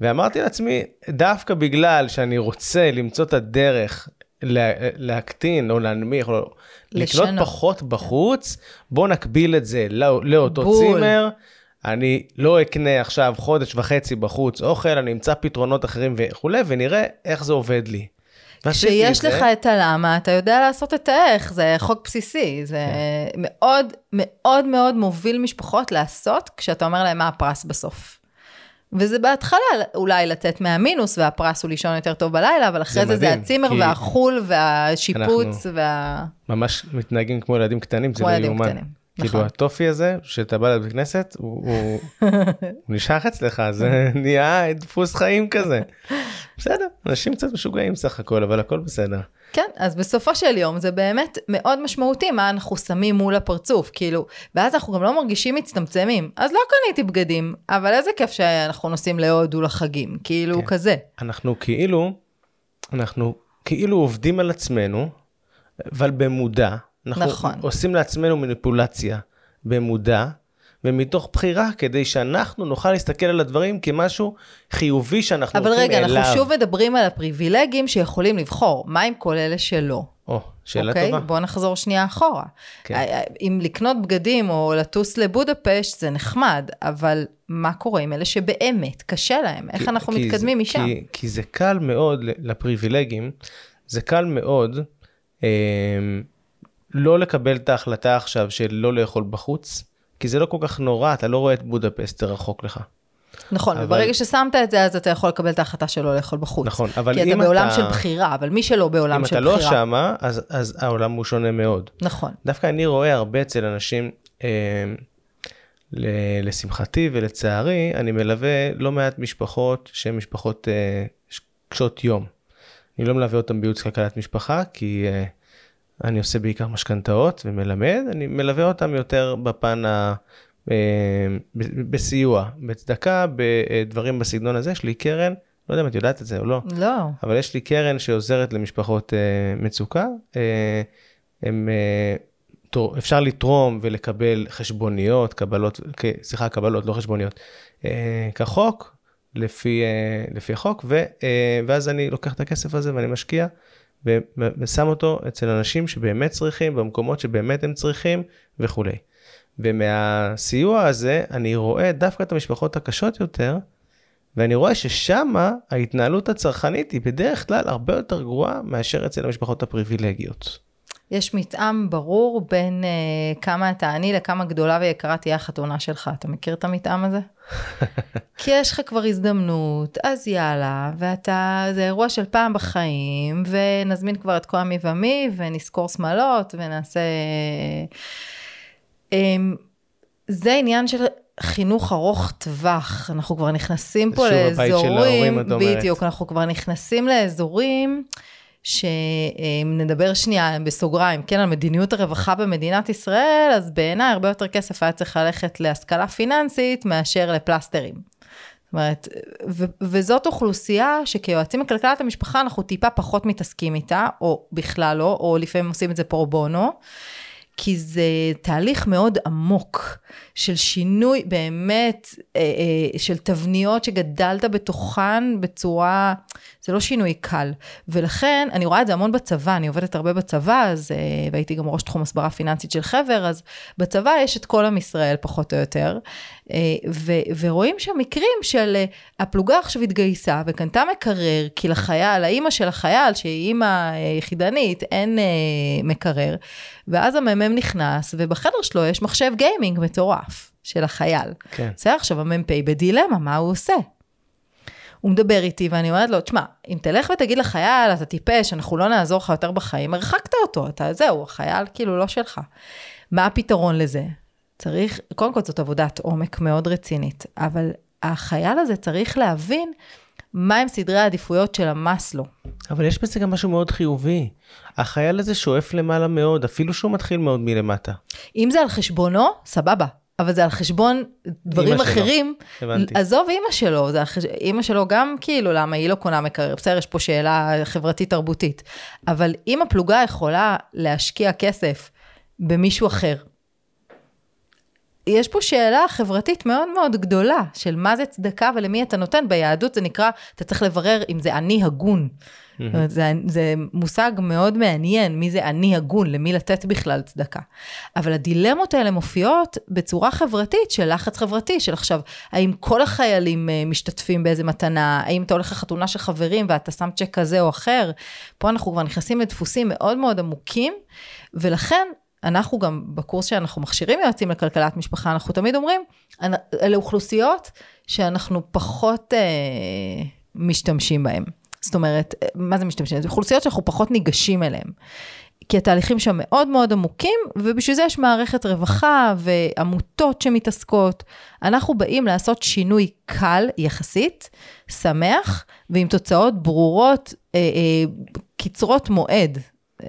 ואמרתי לעצמי, דווקא בגלל שאני רוצה למצוא את הדרך לה, להקטין או להנמיך או לקנות. פחות בחוץ, בוא נקביל את זה לא, לאותו
בול.
צימר. אני לא אקנה עכשיו חודש וחצי בחוץ אוכל, אני אמצא פתרונות אחרים וכולי, ונראה איך זה עובד לי.
כשיש
זה.
לך את הלמה, אתה יודע לעשות את האיך, זה חוק בסיסי. זה
כן.
מאוד מאוד מאוד מוביל משפחות לעשות, כשאתה אומר להם מה הפרס בסוף. וזה בהתחלה אולי לצאת מהמינוס, והפרס הוא לישון יותר טוב בלילה, אבל אחרי זה זה,
מדהים,
הצימר
כי
והחול והשיפוץ
אנחנו-
וה...
ממש מתנהגים כמו ילדים קטנים, זה
כמו
לא
ילדים
יאומן. כאילו
נכון.
הטופי הזה, שאתה בא לבית כנסת, הוא, הוא, הוא נשאר אצלך, זה נהיה דפוס חיים כזה. בסדר, אנשים קצת משוגעים סך הכל, אבל הכל בסדר.
כן, אז בסופו של יום זה באמת מאוד משמעותי מה אנחנו שמים מול הפרצוף, כאילו, ואז אנחנו גם לא מרגישים מצטמצמים. אז לא קניתי בגדים, אבל איזה כיף שאנחנו נוסעים להודו לחגים, כאילו
כן.
כזה.
אנחנו כאילו, אנחנו כאילו עובדים על עצמנו, אבל במודע. אנחנו
נכון.
עושים לעצמנו מניפולציה במודע, ומתוך בחירה, כדי שאנחנו נוכל להסתכל על הדברים כמשהו חיובי שאנחנו
אבל
הולכים
רגע,
אליו.
אנחנו שוב מדברים על הפריבילגים שיכולים לבחור. מה עם כל אלה שלא?
או, שאלה
אוקיי?
טובה.
בואו נחזור שנייה אחורה.
כן.
אה, אם לקנות בגדים או לטוס לבודפשט זה נחמד, אבל מה קורה עם אלה שבאמת קשה להם? איך
כי-
אנחנו
כי
מתקדמים
זה,
משם?
כי, כי זה קל מאוד לפריבילגים, זה קל מאוד אה, לא לקבל את ההחלטה עכשיו של לא לאכול בחוץ, כי זה לא כל כך נורא, אתה לא רואה את בודפסט, זה רחוק לך.
נכון,
אבל-
וברגע ששמת את זה, אז אתה יכול לקבל את ההחלטה שלא לאכול בחוץ.
נכון, אבל
כי אתה
אם
בעולם
אתה-
של בחירה, אבל מי שלא בעולם
אם
של
אתה
בחירה.
לא שמה, אז, אז העולם הוא שונה מאוד.
נכון.
דווקא אני רואה הרבה אצל אנשים, אה, ל- לשמחתי ולצערי, אני מלווה לא מעט משפחות שהן משפחות אה, קשות יום. אני לא מלווה אותם בייעוץ כלכלת משפחה, כי אה, אני עושה בעיקר משכנתאות ומלמד, אני מלווה אותם יותר בפן ה... אה, בסיוע, בצדקה, בדברים בסגנון הזה, יש לי קרן, לא יודע אם את יודעת את זה או לא,
לא.
אבל יש לי קרן שעוזרת למשפחות אה, מצוקה. אה, הם, אפשר לתרום ולקבל חשבוניות, קבלות, סליחה, קבלות, לא חשבוניות, כחוק, לפי, לפי החוק, ו, ואז אני לוקח את הכסף הזה ואני משקיע ושם אותו אצל אנשים שבאמת צריכים, במקומות שבאמת הם צריכים וכולי. ומהסיוע הזה אני רואה דווקא את המשפחות הקשות יותר, ואני רואה ששמה ההתנהלות הצרכנית היא בדרך כלל הרבה יותר גרועה מאשר אצל המשפחות הפריבילגיות.
יש מתאם ברור בין uh, כמה אתה עני לכמה גדולה ויקרה תהיה החתונה שלך. אתה מכיר את המתאם הזה? כי יש לך כבר הזדמנות, אז יאללה, ואתה, זה אירוע של פעם בחיים, ונזמין כבר את כל המי ומי, ונזכור שמאלות, ונעשה... Um, זה עניין של חינוך ארוך טווח, אנחנו כבר נכנסים פה לאזורים,
ההורים.
בדיוק, אנחנו כבר נכנסים לאזורים שאם נדבר שנייה בסוגריים, כן, על מדיניות הרווחה במדינת ישראל, אז בעיניי הרבה יותר כסף היה צריך ללכת להשכלה פיננסית מאשר לפלסטרים. זאת אומרת, ו- וזאת אוכלוסייה שכיועצים לכלכלת המשפחה אנחנו טיפה פחות מתעסקים איתה, או בכלל לא, או לפעמים עושים את זה פרו בונו. כי זה תהליך מאוד עמוק של שינוי באמת, אה, אה, של תבניות שגדלת בתוכן בצורה, זה לא שינוי קל. ולכן, אני רואה את זה המון בצבא, אני עובדת הרבה בצבא, אז, אה, והייתי גם ראש תחום הסברה פיננסית של חבר, אז בצבא יש את כל עם ישראל, פחות או יותר, ו, ורואים שם מקרים של הפלוגה עכשיו התגייסה וקנתה מקרר, כי לחייל, האימא של החייל, שהיא אימא יחידנית, אין מקרר, ואז המ"מ נכנס, ובחדר שלו יש מחשב גיימינג מטורף של החייל.
כן.
בסדר, עכשיו המ"פ בדילמה, מה הוא עושה? הוא מדבר איתי ואני אומרת לו, תשמע, אם תלך ותגיד לחייל, אתה טיפש, אנחנו לא נעזור לך יותר בחיים, הרחקת אותו, אתה זהו, החייל כאילו לא שלך. מה הפתרון לזה? צריך, קודם כל זאת עבודת עומק מאוד רצינית, אבל החייל הזה צריך להבין מהם סדרי העדיפויות של המאסלו.
אבל יש בזה גם משהו מאוד חיובי. החייל הזה שואף למעלה מאוד, אפילו שהוא מתחיל מאוד מלמטה.
אם זה על חשבונו, סבבה. אבל זה על חשבון דברים. אחרים.
הבנתי.
עזוב אימא שלו, זה על חש... אימא שלו גם כאילו, למה היא לא קונה מקרר? בסדר, יש פה שאלה חברתית-תרבותית. אבל אם הפלוגה יכולה להשקיע כסף במישהו אחר, יש פה שאלה חברתית מאוד מאוד גדולה של מה זה צדקה ולמי אתה נותן. ביהדות זה נקרא, אתה צריך לברר אם זה אני הגון. אומרת, זה, זה מושג מאוד מעניין, מי זה אני הגון, למי לתת בכלל צדקה. אבל הדילמות האלה מופיעות בצורה חברתית, של לחץ חברתי, של עכשיו, האם כל החיילים אה, משתתפים באיזה מתנה, האם אתה הולך לחתונה של חברים ואתה שם צ'ק כזה או אחר, פה אנחנו כבר נכנסים לדפוסים מאוד מאוד עמוקים, ולכן אנחנו גם בקורס שאנחנו מכשירים יועצים לכלכלת משפחה, אנחנו תמיד אומרים, אלה אוכלוסיות שאנחנו פחות אה, משתמשים בהן. זאת אומרת, מה זה משתמשים? זה אוכלוסיות שאנחנו פחות ניגשים אליהן. כי התהליכים שם מאוד מאוד עמוקים, ובשביל זה יש מערכת רווחה ועמותות שמתעסקות. אנחנו באים לעשות שינוי קל יחסית, שמח, ועם תוצאות ברורות, אה, אה, קצרות מועד. אה,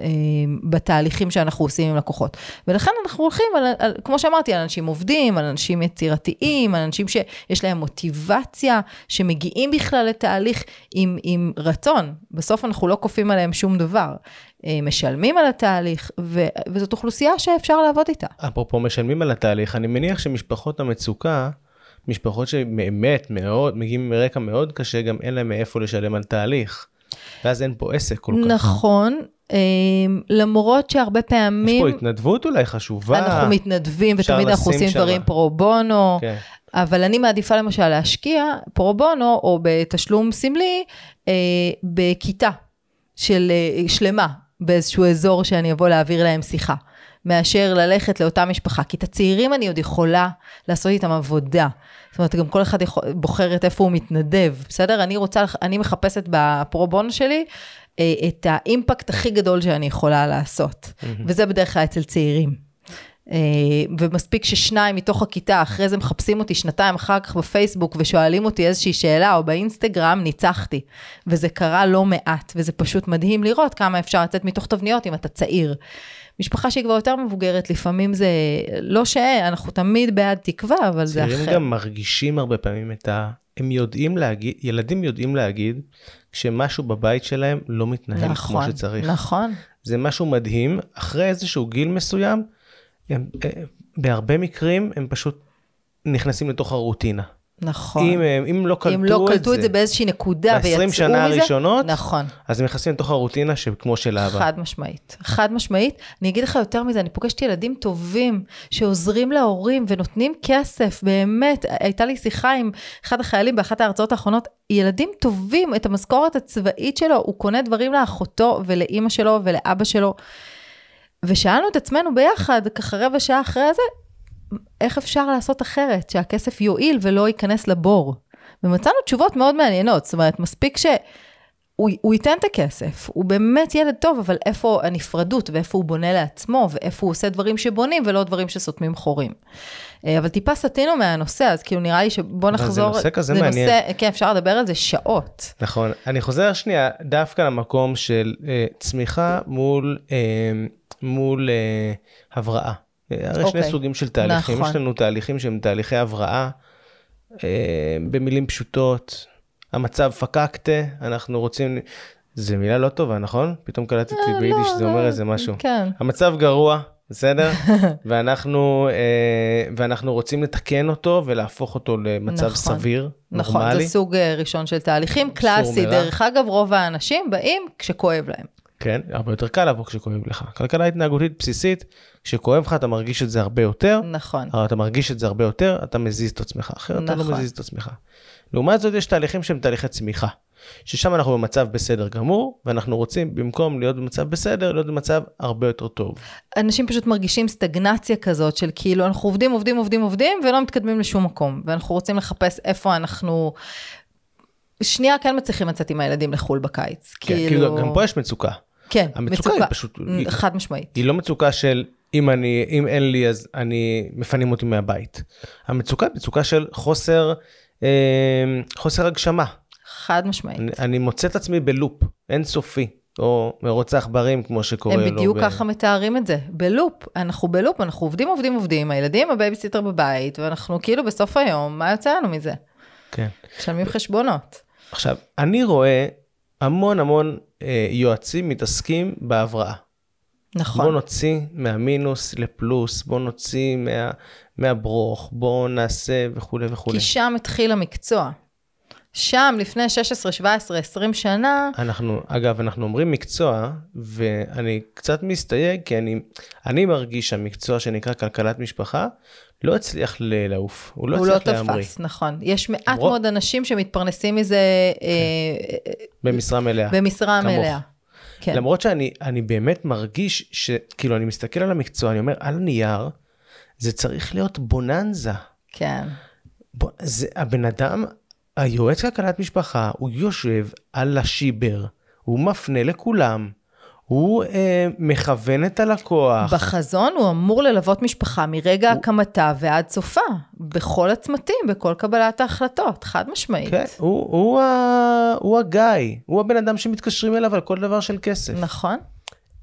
בתהליכים שאנחנו עושים עם לקוחות. ולכן אנחנו הולכים, על, על, כמו שאמרתי, על אנשים עובדים, על אנשים יצירתיים, על אנשים שיש להם מוטיבציה, שמגיעים בכלל לתהליך עם, עם רצון. בסוף אנחנו לא כופים עליהם שום דבר. אה, משלמים על התהליך, ו, וזאת אוכלוסייה שאפשר לעבוד איתה.
אפרופו משלמים על התהליך, אני מניח שמשפחות המצוקה, משפחות שבאמת מאוד, מגיעים מרקע מאוד קשה, גם אין להם מאיפה לשלם על תהליך. ואז אין פה עסק כל כך.
נכון, אמ, למרות שהרבה פעמים...
יש פה התנדבות אולי חשובה.
אנחנו מתנדבים ותמיד אנחנו עושים שמה. דברים פרו בונו, כן. אבל אני מעדיפה למשל להשקיע פרו בונו או בתשלום סמלי אה, בכיתה של אה, שלמה באיזשהו אזור שאני אבוא להעביר להם שיחה. מאשר ללכת לאותה משפחה. כי את הצעירים אני עוד יכולה לעשות איתם עבודה. זאת אומרת, גם כל אחד יכול, בוחרת איפה הוא מתנדב, בסדר? אני רוצה, אני מחפשת בפרו בונו שלי אה, את האימפקט הכי גדול שאני יכולה לעשות. Mm-hmm. וזה בדרך כלל אצל צעירים. Uh, ומספיק ששניים מתוך הכיתה, אחרי זה מחפשים אותי שנתיים אחר כך בפייסבוק ושואלים אותי איזושהי שאלה, או באינסטגרם, ניצחתי. וזה קרה לא מעט, וזה פשוט מדהים לראות כמה אפשר לצאת מתוך תבניות אם אתה צעיר. משפחה שהיא כבר יותר מבוגרת, לפעמים זה לא שאנחנו תמיד בעד תקווה, אבל זה אחר.
צעירים גם מרגישים הרבה פעמים את ה... הם יודעים להגיד, ילדים יודעים להגיד כשמשהו בבית שלהם לא מתנהל נכון, כמו שצריך.
נכון.
זה משהו מדהים, אחרי איזשהו גיל מסוים, הם, אה, בהרבה מקרים הם פשוט נכנסים לתוך הרוטינה.
נכון.
אם, אם לא קלטו
אם לא קלטו את זה באיזושהי נקודה ויצאו מזה,
שנה הראשונות,
נכון.
אז הם נכנסים לתוך הרוטינה שכמו של אבא.
חד משמעית, חד משמעית. אני אגיד לך יותר מזה, אני פוגשת ילדים טובים שעוזרים להורים ונותנים כסף, באמת. הייתה לי שיחה עם אחד החיילים באחת ההרצאות האחרונות, ילדים טובים, את המשכורת הצבאית שלו, הוא קונה דברים לאחותו ולאימא שלו ולאבא שלו. ושאלנו את עצמנו ביחד, ככה רבע שעה אחרי זה, איך אפשר לעשות אחרת, שהכסף יועיל ולא ייכנס לבור. ומצאנו תשובות מאוד מעניינות, זאת אומרת, מספיק שהוא ייתן את הכסף, הוא באמת ילד טוב, אבל איפה הנפרדות, ואיפה הוא בונה לעצמו, ואיפה הוא עושה דברים שבונים, ולא דברים שסותמים חורים. אה, אבל טיפה סטינו מהנושא, אז כאילו נראה לי שבוא נחזור.
זה נושא כזה זה מעניין. נושא,
כן, אפשר לדבר על זה שעות.
נכון. אני חוזר שנייה דווקא למקום של אה, צמיחה מול, אה, מול אה, הבראה. הרי okay. שני אוקיי. סוגים של תהליכים, נכון. יש לנו תהליכים שהם תהליכי הבראה, אה, במילים פשוטות, המצב פקקטה, אנחנו רוצים, זה מילה לא טובה, נכון? פתאום קלטתי אה, ביידיש לא, שזה אומר איזה משהו.
כן.
המצב גרוע, בסדר? ואנחנו, אה, ואנחנו רוצים לתקן אותו ולהפוך אותו למצב נכון, סביר,
נכון,
נורמלי.
נכון, זה סוג אה, ראשון של תהליכים קלאסי. דרך אגב, רוב האנשים באים כשכואב להם.
כן, הרבה יותר קל לבוא כשכואב לך. כלכלה התנהגותית בסיסית, כשכואב לך אתה מרגיש את זה הרבה יותר.
נכון.
אבל אתה מרגיש את זה הרבה יותר, אתה מזיז את עצמך, אחרת נכון. אתה לא נכון. מזיז את עצמך. לעומת זאת יש תהליכים שהם תהליכי צמיחה. ששם אנחנו במצב בסדר גמור, ואנחנו רוצים במקום להיות במצב בסדר, להיות במצב הרבה יותר טוב.
אנשים פשוט מרגישים סטגנציה כזאת של כאילו אנחנו עובדים, עובדים, עובדים, עובדים, ולא מתקדמים לשום מקום. ואנחנו רוצים לחפש איפה אנחנו... שנייה כן מצליחים לצאת עם הילדים לחו"ל בקיץ.
כן, כאילו... כאילו גם פה יש מצוקה.
כן,
המצוקה מצוקה. היא פשוט...
חד משמעית.
היא לא מצוקה של אם, אני, אם אין לי אז אני מפנים אותי מהבית. המצוקה היא מצוקה של חוסר, אה, חוסר הגשמה.
חד משמעית.
אני, אני מוצא את עצמי בלופ אינסופי. או מרוץ העכברים, כמו שקורה לו.
הם בדיוק ב... ככה מתארים את זה, בלופ. אנחנו בלופ, אנחנו עובדים, עובדים, עובדים, הילדים, הבייביסיטר בבית, ואנחנו כאילו בסוף היום, מה יוצא לנו מזה?
כן.
משלמים חשבונות.
עכשיו, אני רואה המון המון אה, יועצים מתעסקים בהבראה.
נכון.
בוא נוציא מהמינוס לפלוס, בוא נוציא מה, מהברוך, בוא נעשה וכולי וכולי.
כי שם התחיל המקצוע. שם, לפני 16, 17, 20 שנה,
אנחנו, אגב, אנחנו אומרים מקצוע, ואני קצת מסתייג, כי אני, אני מרגיש שהמקצוע שנקרא כלכלת משפחה, לא הצליח לעוף, הוא לא
הוא לא
הצליח להמריא,
תפס, נכון. יש מעט מאוד אנשים שמתפרנסים מזה אה,
במשרה מלאה.
במשרה
כמוך.
מלאה. כן.
למרות שאני אני באמת מרגיש שכאילו אני מסתכל על המקצוע, אני אומר, על נייר, זה צריך להיות בוננזה.
כן.
בוא, זה, הבן אדם, היועץ כלכלת משפחה, הוא יושב על השיבר, הוא מפנה לכולם, הוא אה, מכוון את הלקוח.
בחזון הוא אמור ללוות משפחה מרגע הקמתה ועד סופה, בכל הצמתים, בכל קבלת ההחלטות, חד משמעית.
כן, הוא, הוא, ה, הוא הגיא, הוא הבן אדם שמתקשרים אליו על כל דבר של כסף.
נכון.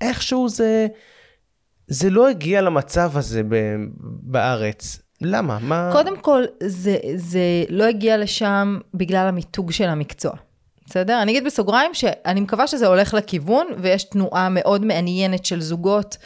איכשהו זה, זה לא הגיע למצב הזה ב, בארץ. למה? מה?
קודם כל, זה, זה לא הגיע לשם בגלל המיתוג של המקצוע. בסדר? אני אגיד בסוגריים שאני מקווה שזה הולך לכיוון, ויש תנועה מאוד מעניינת של זוגות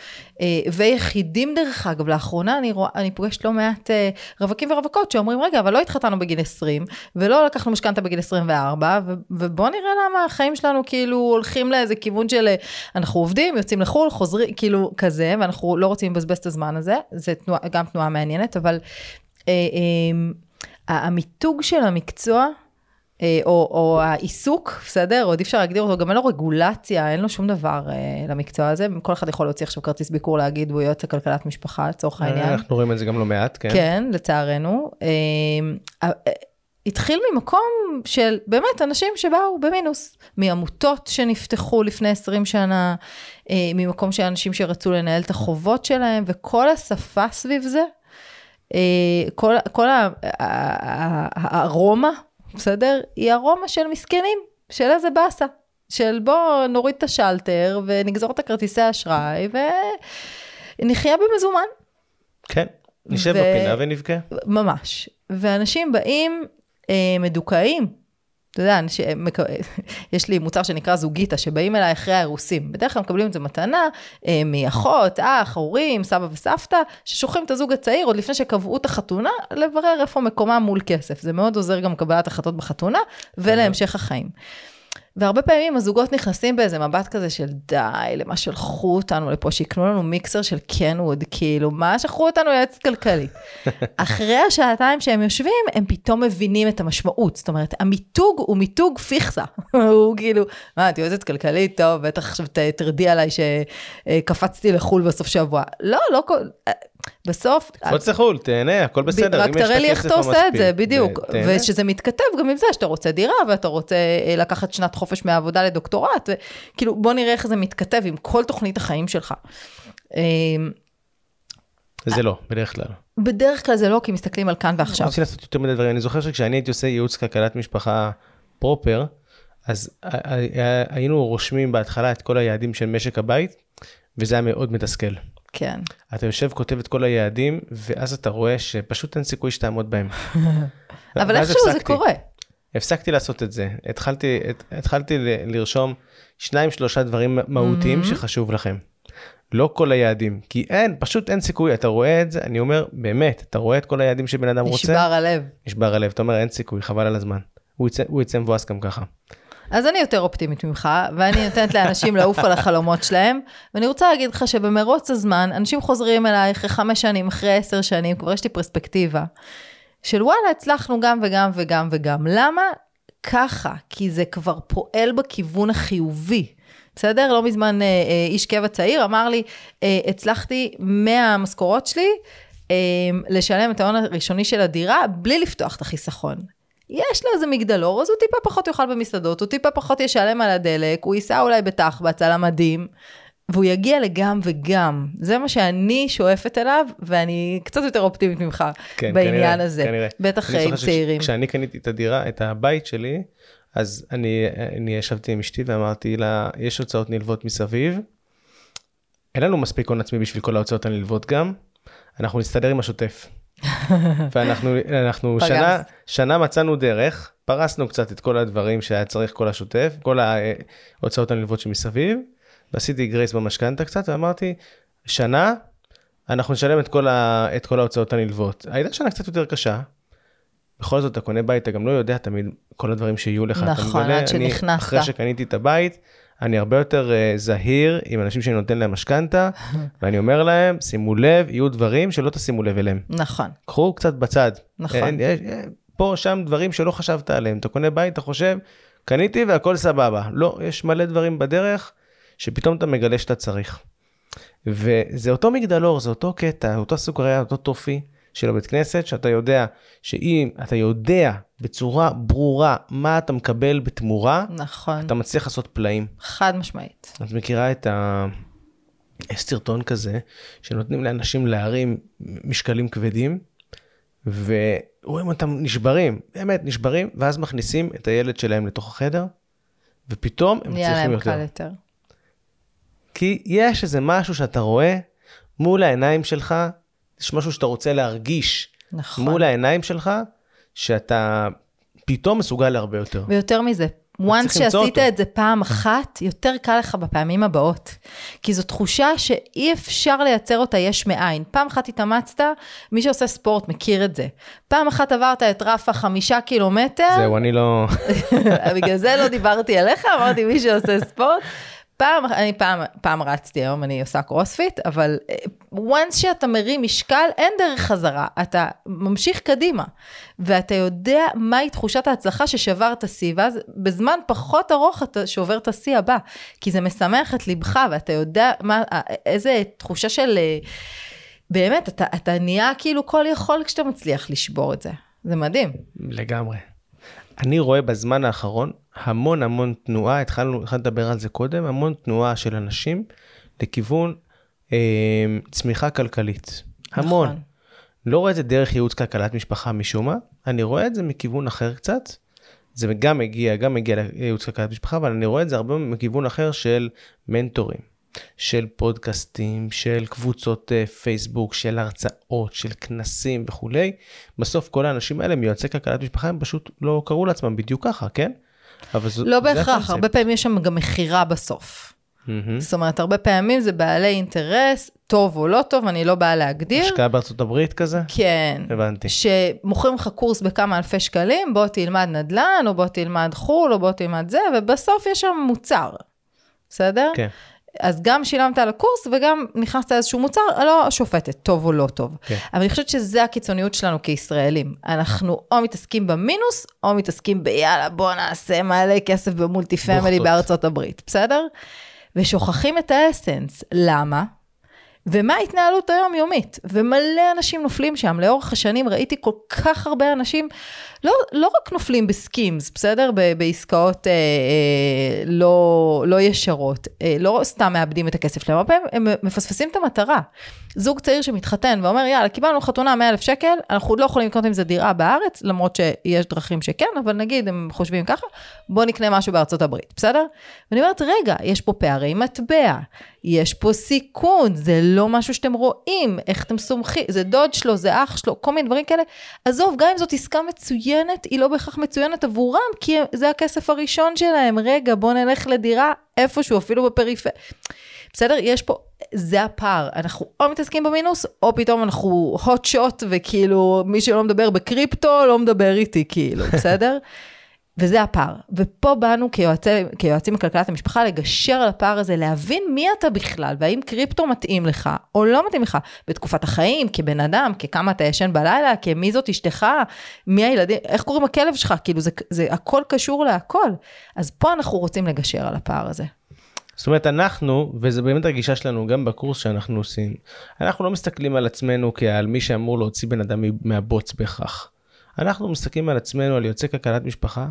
אה, ויחידים דרך אגב. לאחרונה אני, רואה, אני פוגשת לא מעט אה, רווקים ורווקות שאומרים, רגע, אבל לא התחתנו בגיל 20, ולא לקחנו משכנתה בגיל 24, ו- ובוא נראה למה החיים שלנו כאילו הולכים לאיזה כיוון של אה, אנחנו עובדים, יוצאים לחו"ל, חוזרים, כאילו כזה, ואנחנו לא רוצים לבזבז את הזמן הזה. זה תנועה, גם תנועה מעניינת, אבל אה, אה, המיתוג של המקצוע, או, או העיסוק, בסדר? עוד אי אפשר להגדיר אותו, גם אין לו רגולציה, אין לו שום דבר אה, למקצוע הזה. כל אחד יכול להוציא עכשיו כרטיס ביקור להגיד, הוא יועץ לכלכלת משפחה, לצורך העניין.
אנחנו רואים את זה גם לא מעט, כן.
כן, לצערנו. אה, אה, התחיל ממקום של באמת אנשים שבאו במינוס, מעמותות שנפתחו לפני 20 שנה, אה, ממקום של אנשים שרצו לנהל את החובות שלהם, וכל השפה סביב זה, אה, כל, כל הארומה, בסדר? היא ארומה של מסכנים, של איזה באסה. של בוא נוריד את השלטר ונגזור את הכרטיסי האשראי ונחיה במזומן.
כן. נשב
ו-
בפינה ונבכה.
ממש. ואנשים באים אה, מדוכאים. אתה יודע, אנש, מק... יש לי מוצר שנקרא זוגיטה, שבאים אליי אחרי האירוסים. בדרך כלל מקבלים את זה מתנה אה, מאחות, אח, הורים, סבא וסבתא, ששולחים את הזוג הצעיר עוד לפני שקבעו את החתונה, לברר איפה מקומם מול כסף. זה מאוד עוזר גם קבלת החלטות בחתונה ולהמשך החיים. והרבה פעמים הזוגות נכנסים באיזה מבט כזה של די, למה שלחו אותנו לפה, שיקנו לנו מיקסר של קנווד, כאילו, מה שלחו אותנו יועץ כלכלי. אחרי השעתיים שהם יושבים, הם פתאום מבינים את המשמעות. זאת אומרת, המיתוג הוא מיתוג פיכסה. הוא כאילו, מה, את יועצת כלכלית? טוב, בטח עכשיו תרדי עליי שקפצתי לחו"ל בסוף שבוע. לא, לא כל... בסוף...
תקפוץ לחו"ל, תהנה, הכל בסדר.
רק תראה לי איך אתה עושה את זה, בדיוק. ושזה מתכתב גם עם זה שאתה רוצה דירה, ואתה רוצה אה, לקחת שנת חופש מהעבודה לדוקטורט, וכאילו בוא נראה איך זה מתכתב עם כל תוכנית החיים שלך. אה,
זה לא, בדרך כלל.
בדרך כלל זה לא, כי מסתכלים על כאן ועכשיו.
רוצים לעשות יותר מדי דברים. אני זוכר שכשאני הייתי עושה ייעוץ כלכלת משפחה פרופר, אז היינו רושמים בהתחלה את כל היעדים של משק הבית, וזה היה מאוד מתסכל.
כן.
אתה יושב, כותב את כל היעדים, ואז אתה רואה שפשוט אין סיכוי שתעמוד בהם.
אבל איכשהו זה. קורה.
הפסקתי לעשות את זה. התחלתי, את- התחלתי ל- לרשום שניים שלושה דברים מהותיים
Mm-hmm.
שחשוב לכם. לא כל היעדים, כי אין, פשוט אין סיכוי, אתה רואה את זה, אני אומר, באמת, אתה רואה את כל היעדים שבן אדם רוצה,
נשבר הלב.
נשבר הלב, אתה אומר, אין סיכוי, חבל על הזמן. הוא יצא, הוא יצא מבואס גם ככה.
אז אני יותר אופטימית ממך, ואני נותנת לאנשים לעוף על החלומות שלהם, ואני רוצה להגיד לך שבמרוץ הזמן, אנשים חוזרים אליי אחרי חמש שנים, אחרי עשר שנים, כבר יש לי פרספקטיבה, של וואלה, הצלחנו גם וגם וגם וגם. למה? ככה, כי זה כבר פועל בכיוון החיובי. בסדר? לא מזמן אה, אה, איש קבע צעיר אמר לי, אה, הצלחתי מהמשכורות שלי אה, לשלם את ההון הראשוני של הדירה בלי לפתוח את החיסכון. יש לו איזה מגדלור, אז הוא טיפה פחות יאכל במסעדות, הוא טיפה פחות ישלם על הדלק, הוא ייסע אולי בתחבץ על המדים, והוא יגיע לגם וגם. זה מה שאני שואפת אליו, ואני קצת יותר אופטימית ממך
כן,
בעניין
כנראה,
הזה.
כנראה.
בטח עם צעירים.
כשאני קניתי את הדירה, את הבית שלי, אז אני, אני ישבתי עם אשתי ואמרתי לה, יש הוצאות נלוות מסביב, אין לנו מספיק הון עצמי בשביל כל ההוצאות הנלוות גם, אנחנו נסתדר עם השוטף. ואנחנו. שנה, שנה מצאנו דרך, פרסנו קצת את כל הדברים שהיה צריך, כל השוטף, כל ההוצאות הנלוות שמסביב, ועשיתי גרייס במשכנתה קצת, ואמרתי, שנה, אנחנו נשלם את כל, ה... את כל ההוצאות הנלוות. הייתה שנה קצת יותר קשה. בכל זאת, אתה קונה בית, אתה גם לא יודע תמיד כל הדברים שיהיו לך.
נכון, עד שנכנסת.
אחרי שקניתי את הבית, אני הרבה יותר uh, זהיר עם אנשים שאני נותן להם משכנתה, ואני אומר להם, שימו לב, יהיו דברים שלא תשימו לב אליהם.
נכון,
קחו קצת בצד.
נכון.
אין, יש, אה, פה, שם דברים שלא חשבת עליהם. אתה קונה בית, אתה חושב, קניתי והכל סבבה. לא, יש מלא דברים בדרך, שפתאום אתה מגלה שאתה צריך. וזה אותו מגדלור, זה אותו קטע, אותו סוכריה, אותו טופי של הבית כנסת, שאתה יודע שאם אתה יודע בצורה ברורה מה אתה מקבל בתמורה,
נכון,
אתה מצליח לעשות פלאים.
חד משמעית.
את מכירה את ה... יש סרטון כזה, שנותנים לאנשים להרים משקלים כבדים, ורואים אותם נשברים, באמת נשברים, ואז מכניסים את הילד שלהם לתוך החדר, ופתאום הם
נהיה
מצליחים
להם
יותר.
קל יותר.
כי יש איזה משהו שאתה רואה מול העיניים שלך, יש משהו שאתה רוצה להרגיש
נכון.
מול העיניים שלך, שאתה פתאום מסוגל להרבה יותר.
ויותר מזה, once שעשית. את זה פעם אחת, יותר קל לך בפעמים הבאות. כי זו תחושה שאי אפשר לייצר אותה יש מאין. פעם אחת התאמצת, מי שעושה ספורט מכיר את זה. פעם אחת עברת את רף החמישה קילומטר,
זהו, אני לא...
בגלל זה לא דיברתי עליך, אמרתי מי שעושה ספורט. פעם, אני פעם, פעם רצתי היום, אני עושה קרוספיט, אבל אה, once שאתה מרים משקל, אין דרך חזרה, אתה ממשיך קדימה. ואתה יודע מהי תחושת ההצלחה ששברת שיא, ואז בזמן פחות ארוך אתה שובר את השיא הבא, כי זה משמח את ליבך, ואתה יודע מה, אה, איזה תחושה של... אה, באמת, אתה, אתה נהיה כאילו כל יכול כשאתה מצליח לשבור את זה. זה מדהים.
לגמרי. אני רואה בזמן האחרון המון המון תנועה, התחלנו, התחלנו לדבר על זה קודם, המון תנועה של אנשים לכיוון אה, צמיחה כלכלית. המון.
נכון.
לא רואה את זה דרך ייעוץ כלכלת משפחה משום מה, אני רואה את זה מכיוון אחר קצת. זה גם מגיע, גם מגיע לייעוץ כלכלת משפחה, אבל אני רואה את זה הרבה מכיוון אחר של מנטורים, של פודקאסטים, של קבוצות אה, פייסבוק, של הרצאות, של כנסים וכולי. בסוף כל האנשים האלה מיועצי כלכלת משפחה הם פשוט לא קראו לעצמם בדיוק ככה, כן? זו,
לא בהכרח. הרבה פעמים יש שם גם מכירה בסוף.
מהמם.
זאת אומרת, הרבה פעמים זה בעלי אינטרס, טוב או לא טוב, אני לא באה להגדיר.
השקעה בארצות הברית כזה?
כן.
הבנתי.
שמוכרים לך קורס בכמה אלפי שקלים, בוא תלמד נדל"ן, או בוא תלמד חו"ל, או בוא תלמד זה, ובסוף יש שם מוצר, בסדר?
כן.
אז גם שילמת על הקורס וגם נכנסת לאיזשהו מוצר, לא שופטת, טוב או לא טוב.
כן.
אבל אני חושבת שזה הקיצוניות שלנו כישראלים. אנחנו או מתעסקים במינוס, או מתעסקים ביאללה, בוא נעשה מלא כסף במולטי פמילי. בארצות הברית, בסדר? ושוכחים את האסנס. למה? ומה ההתנהלות היומיומית? ומלא אנשים נופלים שם. לאורך השנים ראיתי כל כך הרבה אנשים, לא, לא רק נופלים בסקימס, בסדר? ב- בעסקאות אה, אה, לא, לא ישרות, אה, לא סתם מאבדים את הכסף שלהם, הרבה הם מפספסים את המטרה. זוג צעיר שמתחתן ואומר, יאללה, קיבלנו חתונה 100 אלף שקל, אנחנו עוד לא יכולים לקנות עם זה דירה בארץ, למרות שיש דרכים שכן, אבל נגיד הם חושבים ככה, בוא נקנה משהו בארצות הברית, בסדר? ואני אומרת, רגע, יש פה פערי מטבע, יש פה סיכון, זה לא משהו שאתם רואים, איך אתם סומכים, זה דוד שלו, זה אח שלו, כל מיני דברים כאלה. עזוב, גם אם זאת עסקה מצוינת, היא לא בהכרח מצוינת עבורם, כי זה הכסף הראשון שלהם. רגע, בוא נלך לדירה איפשהו, אפילו בפריפריה. בסדר? יש פה, זה הפער. אנחנו או מתעסקים במינוס, או פתאום אנחנו hot shot, וכאילו, מי שלא מדבר בקריפטו, לא מדבר איתי, כאילו, בסדר? וזה הפער. ופה באנו כיועצי, כיועצים בכלכלת המשפחה לגשר על הפער הזה, להבין מי אתה בכלל, והאם קריפטו מתאים לך או לא מתאים לך, בתקופת החיים, כבן אדם, ככמה אתה ישן בלילה, כמי זאת אשתך, מי הילדים, איך קוראים הכלב שלך, כאילו זה, זה הכל קשור להכל. אז פה אנחנו רוצים לגשר על הפער הזה.
זאת אומרת, אנחנו, וזה באמת הגישה שלנו גם בקורס שאנחנו עושים, אנחנו לא מסתכלים על עצמנו כעל מי שאמור להוציא בן אדם מהבוץ בהכרח. אנחנו מסתכלים על עצמנו, על יוצאי כלכלת משפחה,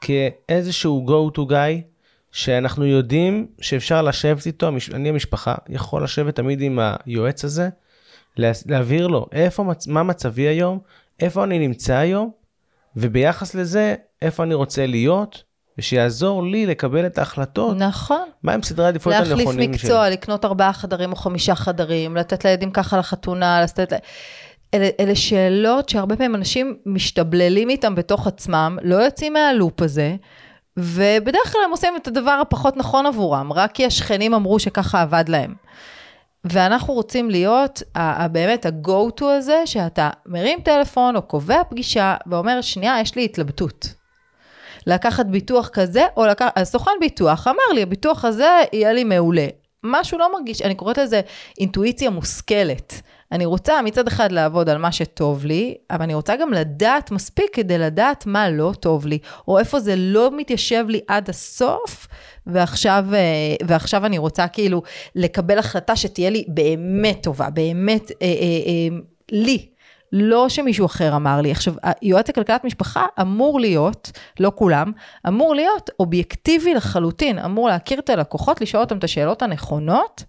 כאיזשהו go to guy, שאנחנו יודעים שאפשר לשבת איתו, אני המשפחה, יכול לשבת תמיד עם היועץ הזה, לה- להבהיר לו איפה, מה מצבי היום, איפה אני נמצא היום, וביחס לזה, איפה אני רוצה להיות, ושיעזור לי לקבל את ההחלטות,
נכון.
מהם סדרי העדיפויות
להחליף
הנכונים
מקצוע, לקנות ארבעה חדרים או חמישה חדרים, לתת לילדים ככה לחתונה, לתת... אלה, אלה שאלות שהרבה פעמים אנשים משתבללים איתם בתוך עצמם, לא יוצאים מהלופ הזה, ובדרך כלל הם עושים את הדבר הפחות נכון עבורם, רק כי השכנים אמרו שככה עבד להם. ואנחנו רוצים להיות באמת ה-go-to הזה, שאתה מרים טלפון או קובע פגישה ואומר, שנייה, יש לי התלבטות. לקחת ביטוח כזה, או לקחת, הסוכן ביטוח אמר לי, הביטוח הזה יהיה לי מעולה. משהו לא מרגיש, אני קוראת לזה אינטואיציה מושכלת. אני רוצה מצד אחד לעבוד על מה שטוב לי, אבל אני רוצה גם לדעת מספיק כדי לדעת מה לא טוב לי, או איפה זה לא מתיישב לי עד הסוף, ועכשיו, אה, ועכשיו אני רוצה כאילו לקבל החלטה שתהיה לי באמת טובה, באמת אה, אה, אה, לי. לא שמישהו אחר אמר לי. עכשיו, יועץ לכלכלת משפחה אמור להיות, לא כולם, אמור להיות אובייקטיבי לחלוטין, אמור להכיר את הלקוחות, לשאול אותם את השאלות הנכונות,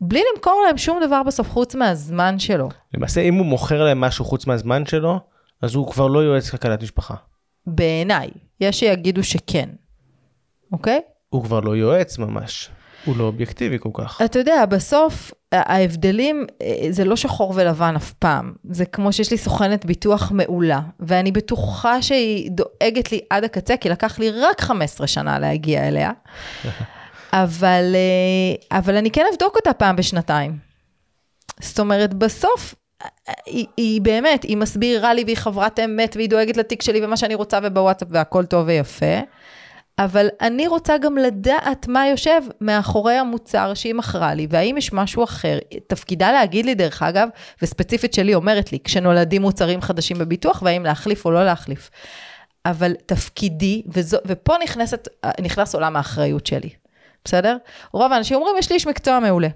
בלי למכור להם שום דבר בסוף חוץ מהזמן שלו.
למעשה, אם הוא מוכר להם משהו חוץ מהזמן שלו, אז הוא כבר לא יועץ כלכלת משפחה.
בעיניי, יש שיגידו שכן, אוקיי?
הוא כבר לא יועץ ממש. הוא לא אובייקטיבי כל כך.
אתה יודע, בסוף ההבדלים אה, זה לא שחור ולבן אף פעם. זה כמו שיש לי סוכנת ביטוח מעולה, ואני בטוחה שהיא דואגת לי עד הקצה, כי לקח לי רק 15 שנה להגיע אליה. אבל, אה, אבל אני כן אבדוק אותה פעם בשנתיים. זאת אומרת, בסוף היא, היא באמת, היא מסבירה לי והיא חברת אמת והיא דואגת לתיק שלי ומה שאני רוצה ובוואטסאפ והכל טוב ויפה. אבל אני רוצה גם לדעת מה יושב מאחורי המוצר שהיא מכרה לי, והאם יש משהו אחר. תפקידה להגיד לי, דרך אגב, וספציפית שלי אומרת לי, כשנולדים מוצרים חדשים בביטוח, והאם להחליף או לא להחליף. אבל תפקידי, וזו, ופה נכנסת, נכנס עולם האחריות שלי, בסדר? רוב האנשים אומרים, יש לי איש מקצוע מעולה.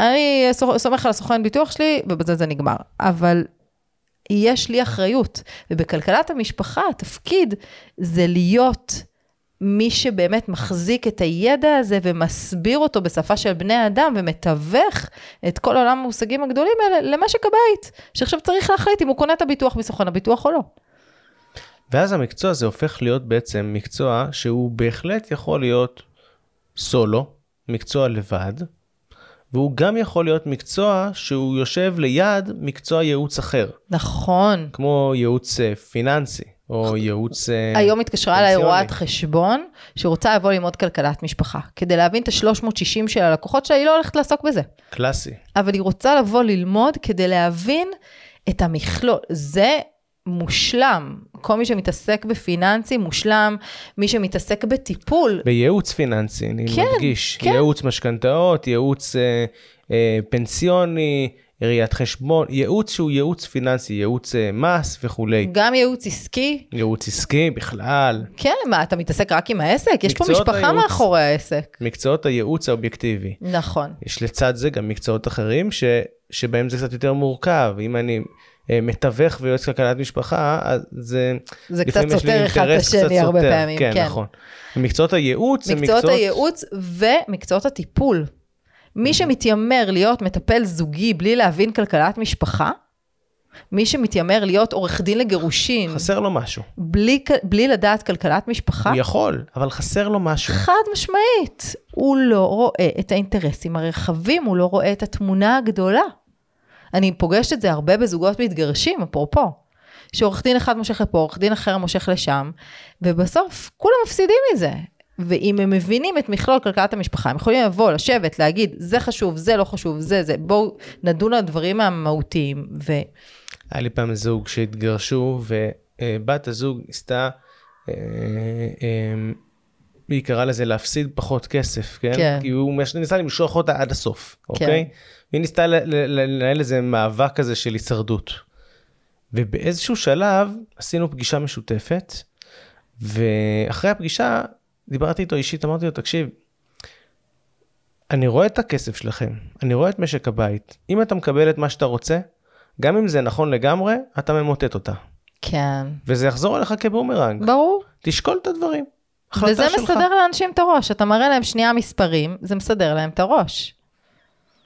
אני סומך על הסוכן ביטוח שלי, ובזה זה נגמר. אבל יש לי אחריות, ובכלכלת המשפחה התפקיד זה להיות מי שבאמת מחזיק את הידע הזה ומסביר אותו בשפה של בני אדם ומתווך את כל עולם המושגים הגדולים האלה למשק הבית, שעכשיו צריך להחליט אם הוא קונה את הביטוח מסוכן הביטוח או לא.
ואז המקצוע הזה הופך להיות בעצם מקצוע שהוא בהחלט יכול להיות סולו, מקצוע לבד, והוא גם יכול להיות מקצוע שהוא יושב ליד מקצוע ייעוץ אחר.
נכון.
כמו ייעוץ אה, פיננסי. או ייעוץ פנסיוני.
היום התקשרה אליי רואת חשבון, שרוצה לבוא ללמוד כלכלת משפחה. כדי להבין את ה-360 של הלקוחות שלה, היא לא הולכת לעסוק בזה.
קלאסי.
אבל היא רוצה לבוא ללמוד כדי להבין את המכלול. זה מושלם. כל מי שמתעסק בפיננסי מושלם, מי שמתעסק בטיפול.
בייעוץ פיננסי, אני כן, מדגיש. כן. ייעוץ משכנתאות, ייעוץ אה, אה, פנסיוני, ראיית חשבון, ייעוץ שהוא ייעוץ פיננסי, ייעוץ אה, מס וכולי.
גם ייעוץ עסקי?
ייעוץ עסקי בכלל.
כן, מה, אתה מתעסק רק עם העסק? יש פה משפחה הייעוץ, מאחורי העסק.
מקצועות הייעוץ האובייקטיבי.
נכון.
יש לצד זה גם מקצועות אחרים ש, שבהם זה קצת יותר מורכב. אם אני מתווך ויועץ כלכלת משפחה, אז זה...
זה קצת סותר אחד את השני הרבה פעמים,
כן. כן, נכון. מקצועות הייעוץ
מקצועות... מקצועות הייעוץ ומקצועות הטיפול. מי שמתיימר להיות מטפל זוגי בלי להבין כלכלת משפחה, מי שמתיימר להיות עורך דין לגירושין.
חסר לו משהו.
בלי, בלי לדעת כלכלת משפחה.
הוא יכול, אבל חסר לו משהו.
חד משמעית. הוא לא רואה את האינטרסים הרחבים, הוא לא רואה את התמונה הגדולה. אני פוגשת את זה הרבה בזוגות מתגרשים, אפרופו. שעורך דין אחד מושך לפה, עורך דין אחר מושך לשם, ובסוף כולם מפסידים מזה. ואם הם מבינים את מכלול כלכלת המשפחה, הם יכולים לבוא, לשבת, להגיד, זה חשוב, זה לא חשוב, זה, זה, בואו נדון על הדברים המהותיים. ו...
היה לי פעם זוג שהתגרשו, ובת הזוג ניסתה, אה, אה, היא קראה לזה להפסיד פחות כסף, כן? כן. כי הוא ניסה למשוך אותה עד הסוף, כן. אוקיי? והיא ניסתה לנהל איזה מאבק כזה של הישרדות. ובאיזשהו שלב עשינו פגישה משותפת, ואחרי הפגישה דיברתי איתו אישית, אמרתי לו, תקשיב, אני רואה את הכסף שלכם, אני רואה את משק הבית. אם אתה מקבל את מה שאתה רוצה, גם אם זה נכון לגמרי, אתה ממוטט אותה.
כן.
וזה יחזור אליך כבומרנג.
ברור.
תשקול את הדברים.
וזה שלך. מסדר לאנשים את הראש. אתה מראה להם שנייה מספרים, זה מסדר להם את הראש.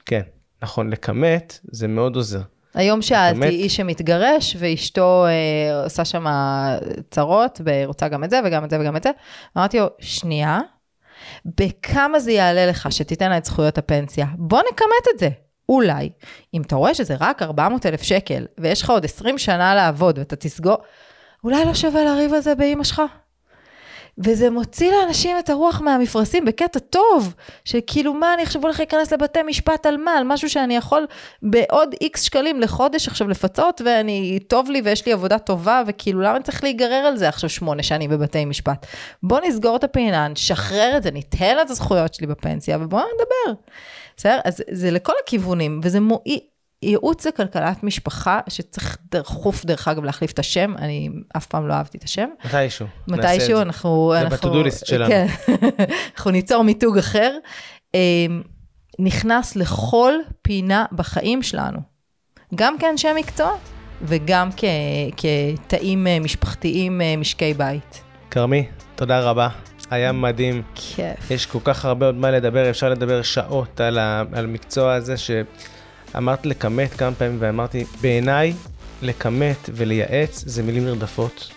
כן, נכון, לכמת זה מאוד עוזר.
היום שאלתי באמת? איש שמתגרש, ואשתו אה, עושה שם צרות, ורוצה גם את זה וגם את זה וגם את זה. אמרתי לו, שנייה, בכמה זה יעלה לך שתיתן לה את זכויות הפנסיה? בוא נכמת את זה. אולי, אם אתה רואה שזה רק 400 אלף שקל, ויש לך עוד 20 שנה לעבוד ואתה תסגור, אולי לא שווה לריב על זה באמא שלך? וזה מוציא לאנשים את הרוח מהמפרשים בקטע טוב, שכאילו מה אני עכשיו הולך להיכנס לבתי משפט על מה, על משהו שאני יכול בעוד איקס שקלים לחודש עכשיו לפצות, ואני, טוב לי ויש לי עבודה טובה, וכאילו למה אני צריך להיגרר על זה עכשיו שמונה שנים בבתי משפט? בוא נסגור את הפינה, נשחרר את זה, ניתן את הזכויות שלי בפנסיה, ובואו נדבר. בסדר? אז זה לכל הכיוונים, וזה מועיל. ייעוץ זה כלכלת משפחה, שצריך דחוף דרך אגב להחליף את השם, אני אף פעם לא אהבתי את השם.
מתישהו.
מתישהו אנחנו...
זה ב-to-do list שלנו.
כן, אנחנו ניצור מיתוג אחר. אמ, נכנס לכל פינה בחיים שלנו, גם כאנשי מקצוע וגם כ- כתאים אה, משפחתיים אה, משקי בית.
כרמי, תודה רבה. היה מדהים.
כיף.
יש כל כך הרבה עוד מה לדבר, אפשר לדבר שעות על, המקצוע הזה, שאמרת לכמת כמה פעמים, ואמרתי, בעיניי, לכמת ולייעץ זה מילים נרדפות.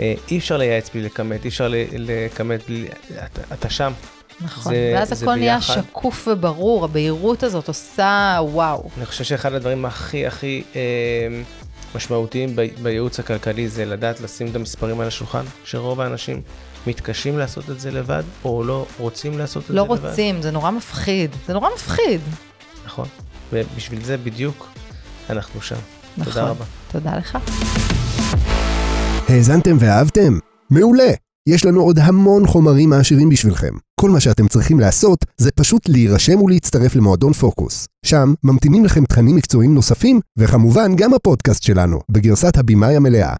אה, אי אפשר לייעץ בלי לכמת, אי אפשר לכמת בלי... אתה, אתה שם.
נכון,
זה-
ואז
זה
הכל נהיה. שקוף וברור, הבהירות הזאת עושה וואו.
אני חושב שאחד הדברים הכי הכי אה, משמעותיים ב- בייעוץ הכלכלי זה לדעת לשים את המספרים על השולחן, שרוב האנשים מתקשים לעשות את זה לבד, או לא רוצים לעשות את
לא
זה לבד.
רוצים, זה נורא מפחיד, זה נורא מפחיד.
נכון, ובשביל זה בדיוק אנחנו שם.
נכון.
תודה רבה.
תודה לך.
האזנתם ואהבתם? מעולה! יש לנו עוד המון חומרים מעשירים בשבילכם. כל מה שאתם צריכים לעשות זה פשוט להירשם ולהצטרף למועדון פוקוס. שם ממתינים לכם תכנים מקצועיים נוספים, וכמובן גם הפודקאסט שלנו, בגרסת הבמאי המלאה.